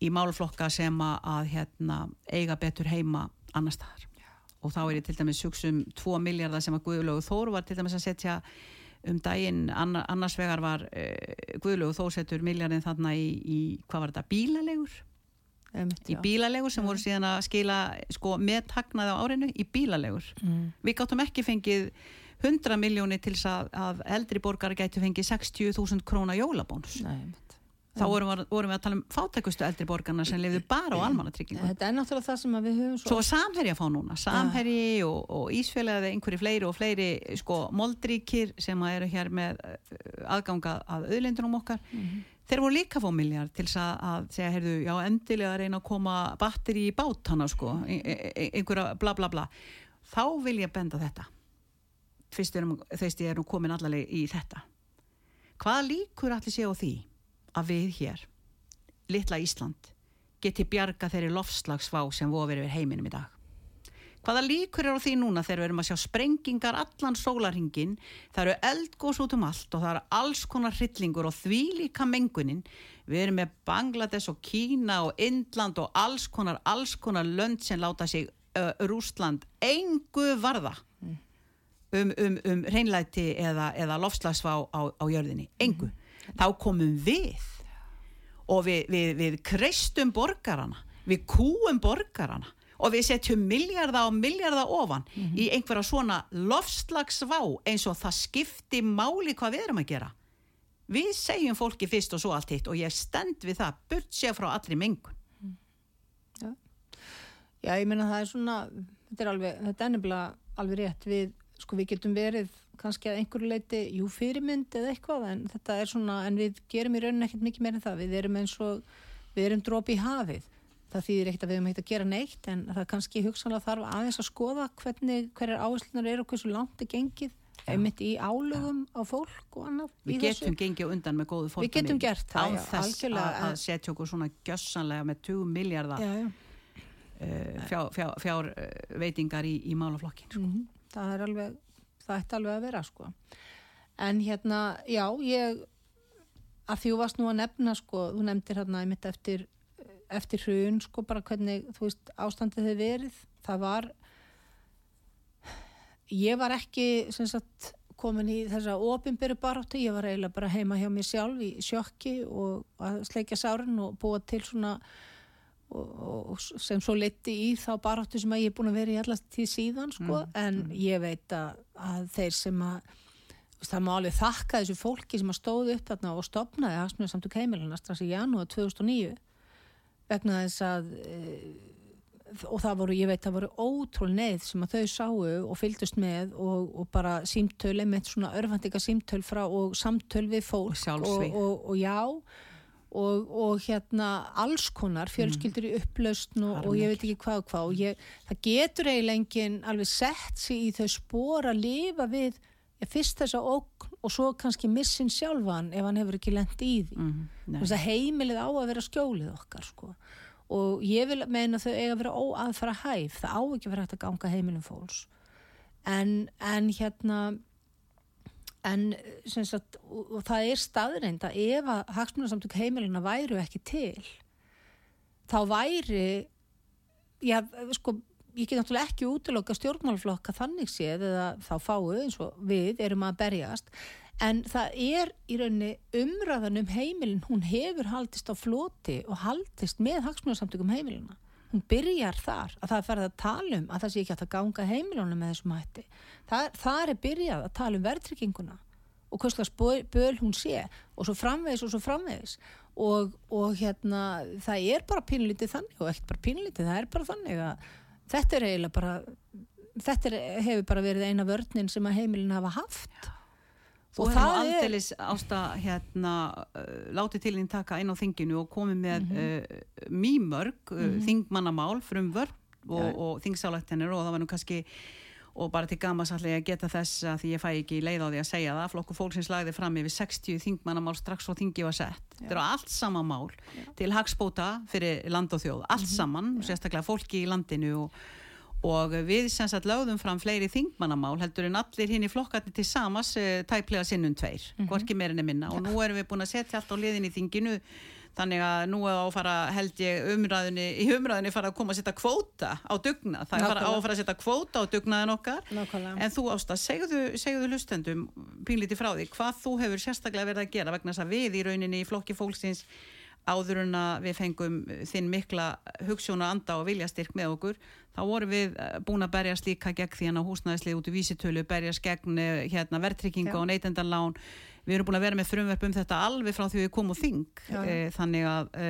í málflokka sem að, hérna, eiga betur heima annar staðar. Og þá er ég til dæmis hugsum 2 miljardar sem að Guðlaugu Þór var til dæmis að setja um daginn, anna, annars vegar var uh, Guðlaugu Þór setur miljardin þarna í, í, hvað var þetta, bílalegur? Einmitt, í bílalegur sem voru síðan að skila sko, með hagnaði á árinu í bílalegur. Mm. við gáttum ekki fengið 100 miljóni til þess að, að eldri borgar gætu fengið 60.000 króna jólabónus. Nei, þá vorum við, vorum við að tala um fátækustu eldri borgarna sem lifðu bara á almannatryggingu. Þetta er náttúrulega það sem við höfum Svo var samherji að fá núna, samherji og, og ísfélagið einhverju fleiri og fleiri sko moldríkir sem eru hér með uh, aðganga að auðlindunum okkar. Þeir voru líka fá miljard til að, að segja, heyrðu, já, endilega reyna að koma batteri í bátana, sko, e- e- e- einhverja bla bla bla. Þá vil ég benda þetta. Fyrst þeist ég er nú komin allaveg í þetta. Hvað líkur allir sé á því að við hér, litla Ísland, geti bjarga þeirri lofslagsvá sem vofir yfir heiminum í dag? Hvaða líkur er á því núna þegar við erum að sjá sprengingar allan sólarhingin, það eru eldgós út um allt og það eru alls konar hryllingur og því líka mengunin. Við erum með Bangladesh og Kína og Indland og alls konar, alls konar lönd sem láta sig uh, Rústland engu varða um, um, um reynlæti eða, eða lofslagsvá á, á jörðinni. Engu. Þá komum við og við, við, við kreistum borgarana, við kúum borgarana og við setjum miljarda og miljarda ofan í einhverja svona lofslagsvá eins og það skipti máli hvað við erum að gera. Við segjum fólki fyrst og svo allt hitt og ég stend við það, burt sér frá allri mengun. Já, ég meina það er svona, þetta er alveg, þetta er nefnilega alveg rétt við, sko við getum verið kannski að einhverju leiti, jú fyrirmynd eða eitthvað, en þetta er svona, en við gerum í rauninni ekkert mikið meira en það, við erum eins og, við erum dropi í hafið. Það þýðir ekkert að við höfum ekkert að gera neitt, en það kannski hugsanlega þarf aðeins að skoða hvernig, hverjar áherslunar eru og hversu langt er gengið, einmitt í álögum á fólk og annað. í Við þessu. getum gengið á undan með góðu fólk. Við getum gert það, já, algjörlega, að, að setja okkur svona gjössanlega með 20 miljardar uh, fjár, fjár, fjár veitingar í, í málaflokkin. Sko. Mhm, það er alveg það ætti alveg að vera sko. En hérna, já, ég að því þú varst nú að nefna sko, þú nefndir hérna einmitt eftir eftir hrun, sko, bara hvernig þú veist, ástandið þið verið. Það var ég var ekki sem sagt komin í þessa opinberu baráttu, ég var eiginlega bara heima hjá mér sjálf í sjokki og að sleikja sárin og búa til svona og, og, sem svo leti í þá baráttu sem að ég er búin að vera í allast tíð síðan sko, en ég veit að, að þeir sem að það má alveg þakka þessu fólki sem að stóðu upp þarna og stopnaði hagsmunni samtök heimilina strax í janúar 2009 vegna þess að e, og það voru, ég veit, það voru ótrúl neið sem að þau sáu og fylgdust með og, og bara símtöl, einmitt svona örfandika símtöl frá og samtöl við fólk Og sjálfsvíg. og, og, og já og, og hérna alls konar fjölskyldur í upplausn og, og ég veit ekki hvað og hvað og ég, það getur eiginlega enginn alveg sett sig í þau spór að lifa við ja, fyrst þessa ógn og svo kannski missin sjálfan ef hann hefur ekki lent í því. Mm, Þú veist að heimilið á að vera skjólið okkar sko. og ég vil meina þau eiga að vera óaðfara hæf. Það á ekki að vera hægt að ganga heimilum fólks. En, en hérna en sagt, og, og það er staðreind að ef að hagsmunasamtök heimilina væru ekki til þá væri já, sko ég get náttúrulega ekki útiloka stjórnmálflokka þannig séð eða þá fáu eins og við erum að berjast. En það er í rauninni umræðan um heimilin hún hefur haldist á floti og haldist með hagsmunarsamtökum heimilina hún byrjar þar að það er farið að tala um að það sé ekki að ganga heimilunum með þessum hætti. Það, það er byrjað að tala um verðtrygginguna og hverslega böl hún sé og svo framvegis og svo framvegis. Og, og hérna það er bara pínlítið þannig og ekkert bara pínlítið, það er bara þannig að þetta er eiginlega bara þetta er, hefur bara verið eina vörninn sem að heimilin hafa haft Þú hefur nú aldeilis ásta hérna uh, látið til þín taka inn á þinginu og komið með mm uh, mýmörg uh, þingmannamál frum vörn og, og þingsálættinir og það var nú kannski og bara til gamas allir að geta þess að því ég fæ ekki leið á því að segja það. Flokku fólksins lagði fram yfir 60 þingmannamál strax og þingi var sett. Þetta eru allt sama mál til hagspóta fyrir land og þjóð, allt saman sérstaklega fólki í landinu og, og við sem sagt lögðum fram fleiri þingmannamál heldur en allir hinn í flokkarnir til samas uh, tæplega sinnum tveir, hvorki meirinni minna. Og nú erum við búin að setja allt á liðin í þinginu þannig að nú er á að fara held ég umræðinni, í umræðinni fara að koma að setja kvóta á dugnað, það er fara, á að fara að setja kvóta á dugnaðin okkar. Nákvæmlega. en þú Ásta, segðu, segðu hlustendum pínlítið frá því, hvað þú hefur sérstaklega verið að gera vegna þess að við í rauninni í flokki fólksins áður en að við fengum þinn mikla hugssjóna anda og viljastyrk með okkur þá vorum við eh, búin að berjast líka gegn því hann á húsnæðislið út í vísitölu berjast gegn eh, hérna, verðtrykkinga og neytendanlán við erum búin að vera með frumverf um þetta alveg frá því við komum þing Já, já. e, þannig að e,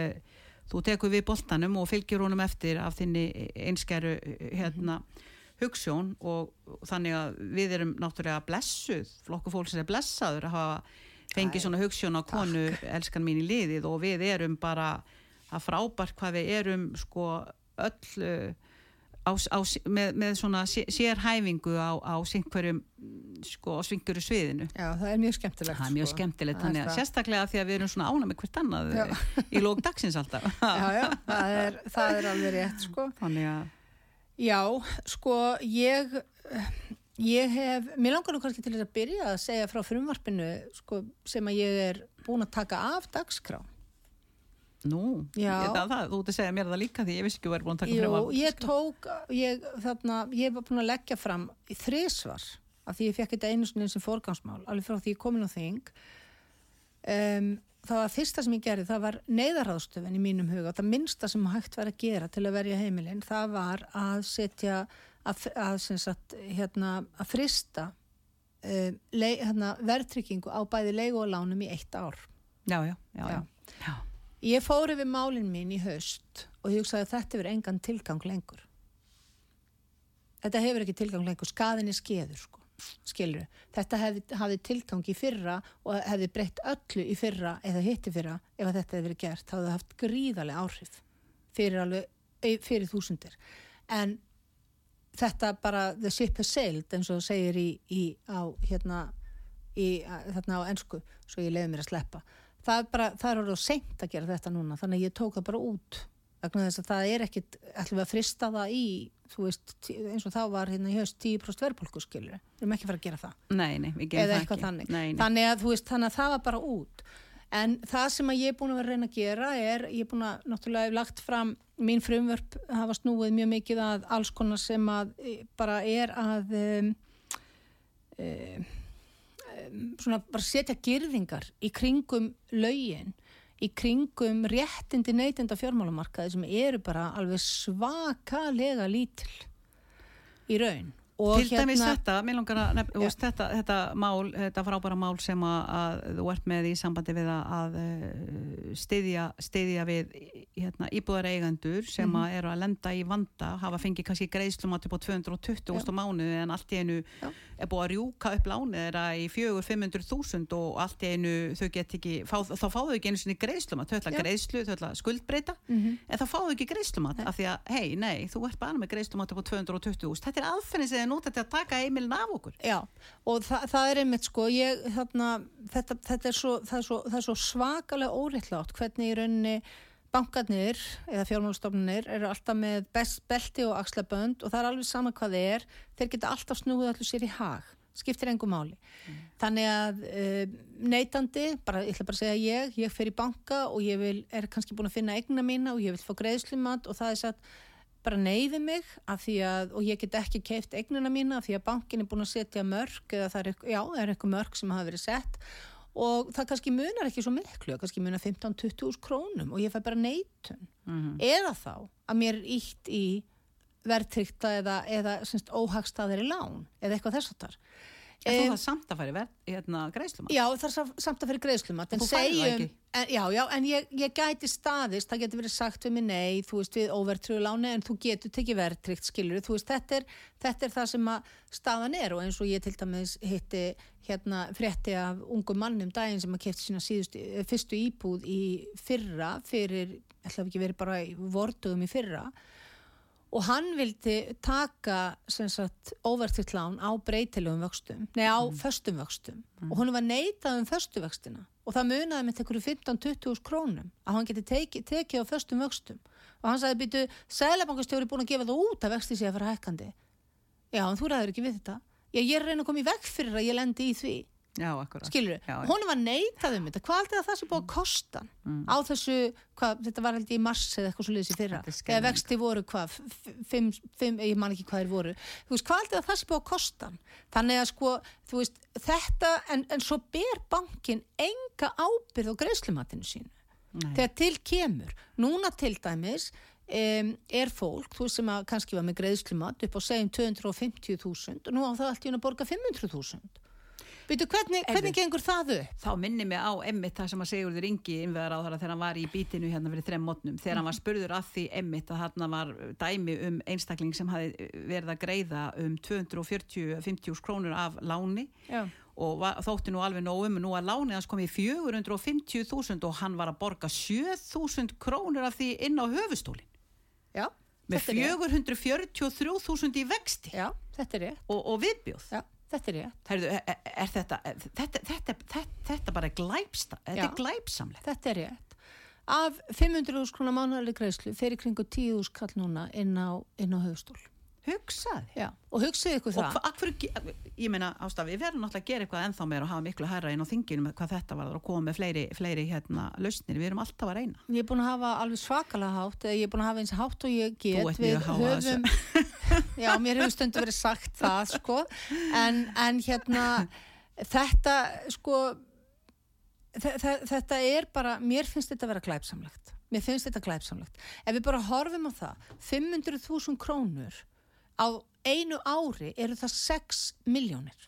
þú tekur við boltanum og fylgjur honum eftir af þinni einskæru eh, hérna, hugssjón og og þannig að við erum náttúrulega blessuð, flokku fólk sem er blessaður að hafa fengið Æ, svona hugssjón á konu elskan mín í liðið og við erum bara að frábært hvað við erum sko öll uh, á, á, með, með svona sé- sérhæfingu á, á einhverjum sko á svinguru sviðinu Já, það er mjög skemmtilegt. það er mjög sko. skemmtilegt, er þannig að það. sérstaklega því að við erum svona ána með hvert annað Já. í lók dagsins alltaf Já, já, það er, það er alveg rétt, sko. þannig að Já, sko, ég, ég hef, mér langar nú kannski til þess að byrja að segja frá frumvarpinu, sko, sem að ég er búin að taka af dagskrá. nú, ég, það, það, þú ert að segja mér það líka því ég vissi ekki að vera búin að taka Jú, frumvarp. ég tók, ég, þarna, ég var búin að leggja fram í þrísvar, af því ég fekk þetta einu sinni sem forgangsmál, alveg frá því ég komin á þing. Um, það var fyrsta sem ég gerði, það var neyðarráðstöfin í mínum huga, það minnsta sem hægt var að gera til að verja heimilinn, það var að setja, að, að, sagt, hérna, að frista um, lei, hérna, verðtrykkingu á bæði leigu og lánum í eitt ár. já, já, já, já. Ég fór yfir málinn mín í haust og ég hugsaði að þetta hefur engan tilgang lengur. Þetta hefur ekki tilgang lengur, skaðin er skeður, sko, skilur. Þetta hefði, hafði tilgang í fyrra og hefði breytt öllu í fyrra eða hitti fyrra ef að þetta hefði verið gert. Það hefði haft gríðarlega áhrif fyrir, alveg, eh, fyrir þúsundir. En þetta bara, the ship has sailed, eins og það segir í, í, á, hérna, í, þarna á ensku, svo ég leiði mér að sleppa. Það er bara, það er orðið seint að gera þetta núna, þannig að ég tók það bara út. Vegna þess að það er ekkit, ætlum við að frista það í, þú veist, eins og þá var hérna í haust 10% verðbólku skilur. Við erum ekki fara að gera það Nei, nei, við gerum eða það eitthvað ekki. þannig. Nei. Þannig að þú veist, þannig að það var bara út. En það sem að ég er búin að vera að reyna að gera er, ég er búin að náttúrulega hef lagt fram, mín frumvörp hafa snúið mjög mikið að alls konar sem að eh, bara er að um, um, svona bara setja girðingar í kringum lögin, í kringum réttindi neytenda fjármálamarkaði sem eru bara alveg svakalega lítil í raun. Og Til dæmis þetta, mér langar að nefna, veist, þetta, þetta mál, þetta frábæra mál sem að, að þú ert með í sambandi við að, að eh, styðja, styðja við hérna, íbúðareigendur sem Mhm. að eru að lenda í vanda, hafa fengið kannski greiðslumat upp á 220 úrst á mánuði en allt í einu Já. Er búið að rjúka upp lánið þeirra í 400-500 þúsund og allt í einu þau get ekki, fá, þá fá þau ekki einu sinni greiðslumat, þau ætla greiðslu, þau ætla skuldbreyta Mhm. en þá fá þau ekki greiðslumat af því að, hei, nei, þú ert bara með greiðslumat upp á 220 úrst, þetta er aðferðin sem þið nota til að taka heimilin af okkur. Já, og þa það er einmitt sko, ég, þarna, þetta, þetta er svo, það er svo, það er svo svakalega óréttlátt hvernig í rauninni bankarnir eða fjármálastofnunir eru alltaf með best belti og axlabönd og það er alveg sama hvað þeir er, þeir geta alltaf snúið allir sér í hag, skiptir engum máli. Þannig að uh, neytandi, bara, ég ætla bara að segja ég, ég fer í banka og ég vil, er kannski búin að finna eigna mína og ég vil fá greiðslumat og það er satt bara neyði mig af því að, og ég get ekki keift eignina mína af því að bankin er búin að setja mörg eða það er, já, er eitthvað mörg sem hafa verið sett og það kannski munar ekki svo miklu, kannski munar 15-20 krónum og ég fæ bara neitun. Eða þá að mér er ítt í verðtrykta eða, eða semst, óhagstaðari lán eða eitthvað þess að þar en þú það samt að færi hérna, greiðslumat. Já, sam- samt að fyrir greiðslumat en Þú færð það ekki? en, já, já, en ég, ég gæti staðist það getur verið sagt við mig nei, þú veist við óvertrögu láni en þú getur tekið verðtrykt skilur, þú. Veist, þetta er, þetta er það sem að staðan er og eins og ég til dæmis hitti hérna frétti af ungum mannum daginn sem að kefti sína síðustu, eh, fyrstu íbúð í fyrra fyrir, ætla ekki verið bara í vordugum í fyrra og hann vildi taka óvertitt lán á breytilegum vöxtum, nei á föstum vöxtum. Og hún var neitað um föstu vöxtina og það munaði með einhverju 15-20 krónum að hann geti teki, tekið á föstum vöxtum. Og hann sagði býtu, sælabankastjóri búin að gefa það út að vexti sé að fara hækkandi. Já, en þú ræður ekki við þetta. Já, ég er reyna að koma í veg fyrir að ég lendi í því. Skilur já. honum var neitað um þetta. Hvað er það sem búið að kosta? Mm. á þessu, hvað, þetta var held í mars eða eitthvað svo liðs í fyrra, er skelfing. vexti voru hvað fimm, fimm, ég man ekki hvað þeir voru. Þú veist, hvað er það sem búið að kosta? Þannig að sko, þú veist, þetta en, en svo ber bankin enga ábyrð á greiðslumatinu sínu. Nei. þegar til kemur. Núna til dæmis um, er fólk, þú veist sem að kannski var með greiðslumat upp á segjum 250.000 og nú á það allt í hún að borga 500.000 Veitu, hvernig, hvernig gengur það upp? Þá minni mig á emmitt það sem að Sigurður Ingi innveðar á þar þegar hann var í bítinu hérna fyrir þrem mótnum þegar hann var spurður að því emmitt að þarna var dæmi um einstakling sem hafi verið að greiða um 240-50 krónur af láni Já. og var, þótti nú alveg nóg um nú að lánið hans kom í 450.000 og hann var að borga 7.000 krónur af því inn á höfustólin Já, með þetta er rétt. 443.000 í vexti Já, þetta er rétt. og, og viðbjóð Já, þetta er rétt. Herðu, er, er þetta, er, þetta, þetta, þetta, þetta bara glæpsta, þetta Já. er glæpsamlegt. Þetta er rétt. Af 500.000 krónar mánuðarlega greiðslu fer í kringu 10.000 kall núna inn á, á höfustól. Hugsaði. Og hugsaði ykkur Og það. hva, akkur, ég meina, ástaf, við verðum náttúrulega að gera eitthvað ennþá meira og hafa miklu hærra inn á þinginu með hvað þetta var og koma með fleiri, fleiri hérna lausnir. Við erum alltaf að reyna. Ég er búin að hafa alveg svakalega hátt, eða ég er búin að hafa eins hátt og ég get. Við þessu. Já, mér hefur stundu verið sagt það, sko. En, en hérna, þetta, sko, þe- þe- þetta er bara, mér finnst þetta að vera glæpsamlegt. Mér finnst þetta glæpsamlegt. Ef við bara horfum á það, 500.000 krónur á einu ári eru það 6 miljónir.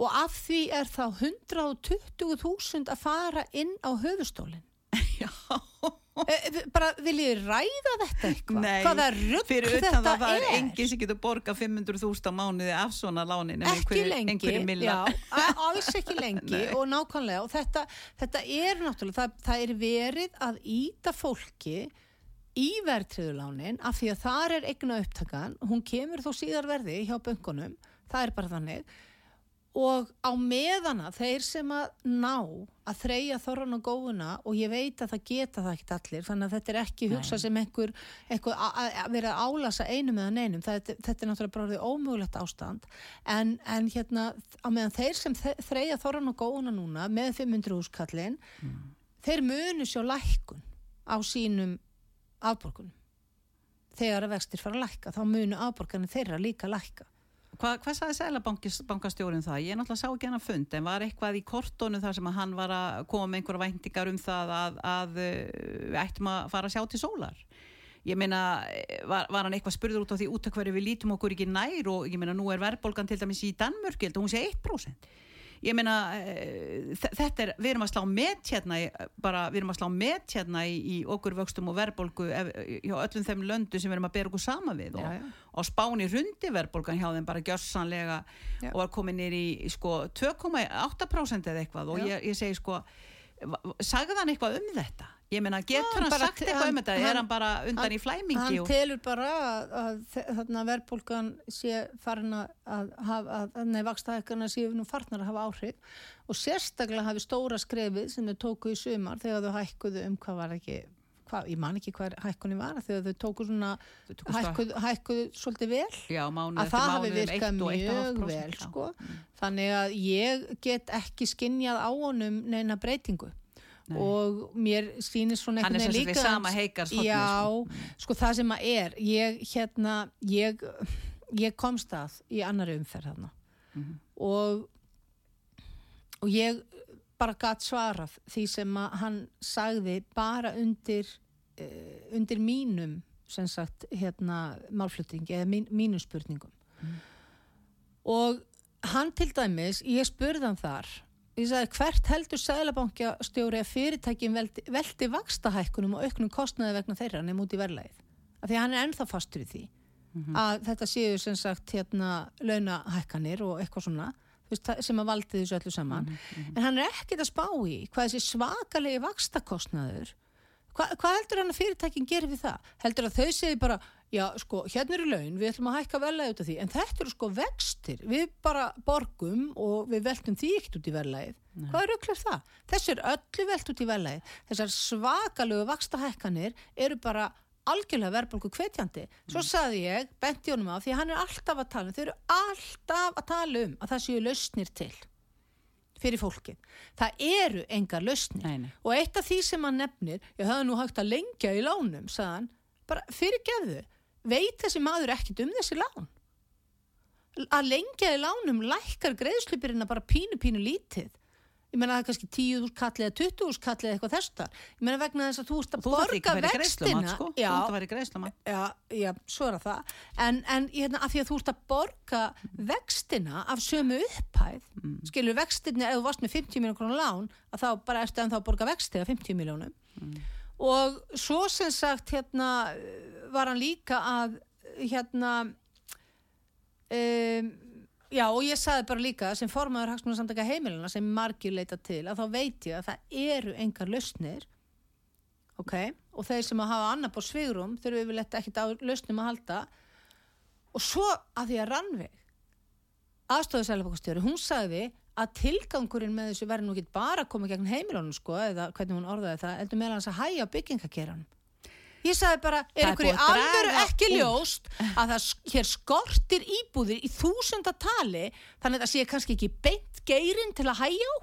Og af því er þá 120.000 að fara inn á höfustólinn. Já. E, bara viljið ræða þetta eitthvað? Nei, Hvaða rugg þetta það, það er er? enginn sem getur borga 500.000 á mánuði af svona lánin. ekki lengi, já, alls ekki lengi og nákvæmlega og þetta, þetta er náttúrulega, það, það er verið að íta fólki í verðtriðulánin af því að þar er eigna upptakan, hún kemur þó síðar verði hjá böngunum, það er bara þannig og á meðana þeir sem að ná að þreyja þorran og góðuna og ég veit að það geta það ekki allir þannig að þetta er ekki hugsa Nei. sem einhver, einhver að, vera að álasa einum eða neinum, þetta, þetta er náttúrulega bara orðið ómögulegt ástand en, en hérna á meðan þeir sem þreyja þorran og góðuna núna með 500 úskallin þeir munu sjá lækkun á sínum afborgunum þegar að vextir fara að lækka þá munu afborganir þeirra líka lækka Hva, hvað sagði Sælabankastjórin það? Ég náttúrulega sá ekki hann að fund en var eitthvað í kortónu þar sem að hann var að koma með einhverja væntingar um það að, að uh, við ættum að fara að sjá til sólar. Ég meina, eh, var, var hann eitthvað spurður út á því út af hverju við lítum okkur ekki nær og ég meina, nú er verðbólgan til dæmis í Danmörk, ég held að hún sé 1%. Ég meina, eh, þe- þetta er, við erum að slá met hérna, bara, við erum að slá met hérna í, í okkur vöxtum og verðbólgu ef- hjá öllum þeim löndu sem við erum að bera okkur sama við og, Já, já. og spáni rundi verðbólgan hjá þeim bara gjörsanlega Já. og var komin nýr í sko 2,8% eða eitthvað og ég, ég segi sko sagði hann eitthvað um þetta? Ég meina, getur hann sagt eitthvað um þetta? er hann bara undan hann- í flæmingi? hann og, telur bara að, að verðbólgan sé farin að, að hafa, að, nei, vakstaðekana séu nú farnar að hafa áhrif og sérstaklega hafi stóra skrefið sem þau tóku í sumar þegar þau hækkuðu um hvað var ekki hvað, ég man ekki hvað hækkunni var þegar þau tóku svona Þau tóku stökk. hækkuðu, hækkuðu svolítið vel já, mánuð að það hafi um virkað 1 og 1,5%, mjög vel sko. þannig að ég get ekki skinjað á honum neina breytingu Nei. og mér sýnist svona Hann er einhvern sem veginn sagt við líka sama heikarshornið, já, sko. það sem að er ég hérna ég, ég komst að í annari umferð þarna Mhm. og og ég bara gatt svarað því sem að hann sagði bara undir uh, undir mínum sem sagt hérna málflutningi eða mín, mínum spurningum og hann til dæmis ég spurði hann þar ég sagði hvert heldur sælabankastjóri að fyrirtækin veldi, veldi vakstahækkunum og auknum kostnaði vegna þeirra nefn út í verðlægið af því að hann er ennþá fastur í því að þetta séu sem sagt hérna launahækkanir og eitthvað svona sem að valdi þessu öllu saman. En hann er ekkert að spá í hvað þessi svakalegi vakstakostnaður Hva, hvað heldur hann að fyrirtækin gerir við það? Heldur að þau segi bara, já, sko, hérna eru laun, við ætlum að hækka verðlæði út af því, en þetta eru sko vextir, við bara borgum og við veltum því ekkert út í verðlæðið. Hvað er auðvitað það? Þessu er öllu velt út í verðlæðið. Þessar svakalögu vakstahækkanir eru bara algjörlega verðbólku hvetjandi. Svo saði ég, benti honum á, því hann er alltaf að tala um, þau eru alltaf að tala um að það séu lausnir til fyrir fólkið. Það eru engar lausnir. Nei, nei. Og eitt af því sem hann nefnir, það er nú hægt að lengja í lánum, sagðan, bara fyrirgefðu, veit þessi maður ekkit um þessi lán. Að lengja í lánum lækkar greiðslupirina bara pínu pínu lítið. Ég meina það er kannski 10.000 kall eða 20.000 kall eða eitthvað þess þar. Ég meina vegna þess að þú ert að Þú borga vextina. sko. Þú þarf að vera greiðslumann. já, já, svo er það. En, en hérna, að því að þú ert að borga vextina af sömu upphæð, mm. skilur vextina, ef þú varst með 50 miljónum krónu lán, að þá bara ertu ennþá að borga vexti af 50 miljónum. Og svo sem sagt, hérna, var hann líka að, hérna, um, já, og ég saði bara líka sem formaður hagsmunum samtaka heimilina sem margir leita til, að þá veit ég að það eru engar lausnir ok, og þeir sem að hafa annar búr svigrum þurfum við letta ekkit á lausnum að halda. Og svo að því að Rannveig aðstofisælefokastjóri, hún sagði að tilgangurinn með þessu verður nú ekki bara að koma gegn heimilunum sko, eða hvernig hún orðaði það, heldur meðal hans að hæja byggingakeranum Ég sagði bara, er ykkur í alvöru ekki úr. ljóst að það hér skortir íbúðir í þúsundatali þannig að það sé kannski ekki beint geirinn til að hæja á?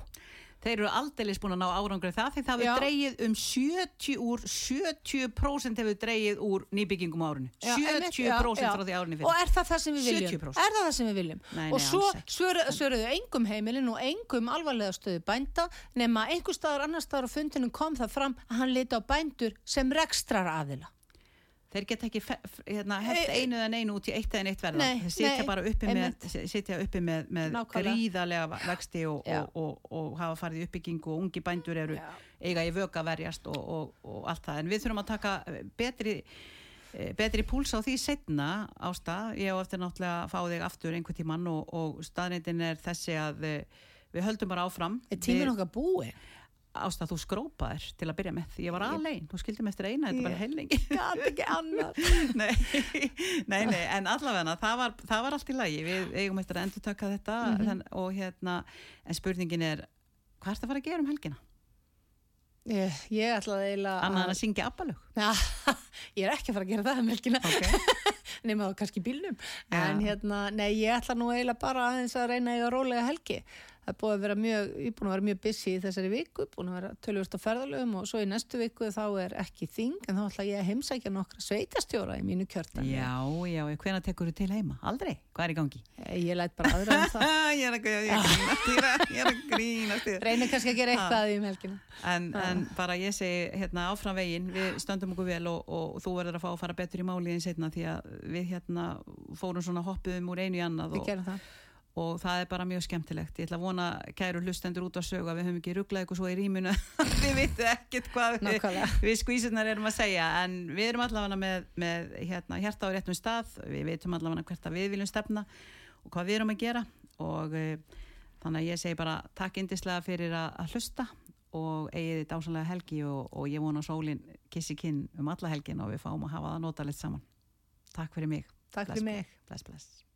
Þeir eru aldeilis búin að ná árangri það því það hefur dreigið um 70 úr 70% hefur dreigið úr nýbyggingum á árunni. Já, einmitt, 70% já, frá því árunni Og fyrir. er það það sem við viljum? 70%. Er það það sem við viljum? Nei, og nei, svo ekki. svöru- svöruðu engum heimilin og engum alvarlega stöðu bænda nema einhver staðar annar staðar á fundinum kom það fram að hann liti á bændur sem rekstrar aðila. Þeir geta ekki hérna, hent Eh, einu eða einu út í eitt eða neitt verða. Nei, Þeir sitja bara uppi með, sitja uppi með, með gríðarlega vexti og, og, og, og hafa farið í uppbyggingu og ungi bændur eru Já. eiga í vöka verjast og, og, og allt það. En við þurfum að taka eh, betri eh, betri púls á því setna ásta, ég á eftir náttúrulega að fá þig aftur einhvern tímann og, og staðnindin er þessi að eh, við höldum bara áfram Er tíminn Við- okkar búið? Ásta, þú skrópaðir til að byrja með ég var alein, þú skildum eftir eina, þetta ekki annar. nei, nei, nei, en allavega það var, það var allt í lagi, við eigum eftir að endur taka þetta Mhm. þann, og hérna, en spurningin er hvað er það að fara að gera um helgina? Ég, ég ætlaði eiginlega Annað en að syngja abbalög Já, ég er ekki að fara að gera það um helgina Ok. nema þá kannski í bílnum Já. en hérna, nei, ég ætla nú eiginlega bara aðeins að reyna að eiga rólega helgi það er búið að vera mjög, ég er búin að vera mjög busy í þessari viku, búin að vera tölvist á ferðalögum og svo í næstu viku þá er ekki þing en þá ætla ég að heimsækja nokkra sveitastjóra í mínu kjörtan Já, já, hvena tekur þú til heima? Aldrei, hvað er í gangi? ég læt bara aðra um það. Ég er að, að grínast það, ég er að grínast það reyna kannski að gera eitthvað í um helgina. En, en bara ég segi hérna áfram veginn, við stöndum okkur vel og, og þú verður að fá að og, það er bara mjög skemmtilegt. Ég ætla að vona kæru hlustendur út á sögu að við höfum ekki rugglað eitthvað svo í rýminu við veitum ekkert hvað við, við skvísunar erum að segja en við erum allavega með, með hérna, hjarta á réttum stað, við veitum allavega hvert að við viljum stefna og hvað við erum að gera og e, þannig að ég segi bara takk indislega fyrir að, að hlusta og eigið þið dásanlega helgi og, og ég vona að sólin kissi kinn um alla helgin og við fáum að hafa það notalegt saman. Takk fyrir mig. Takk Bless, fyrir mig Bless, bless.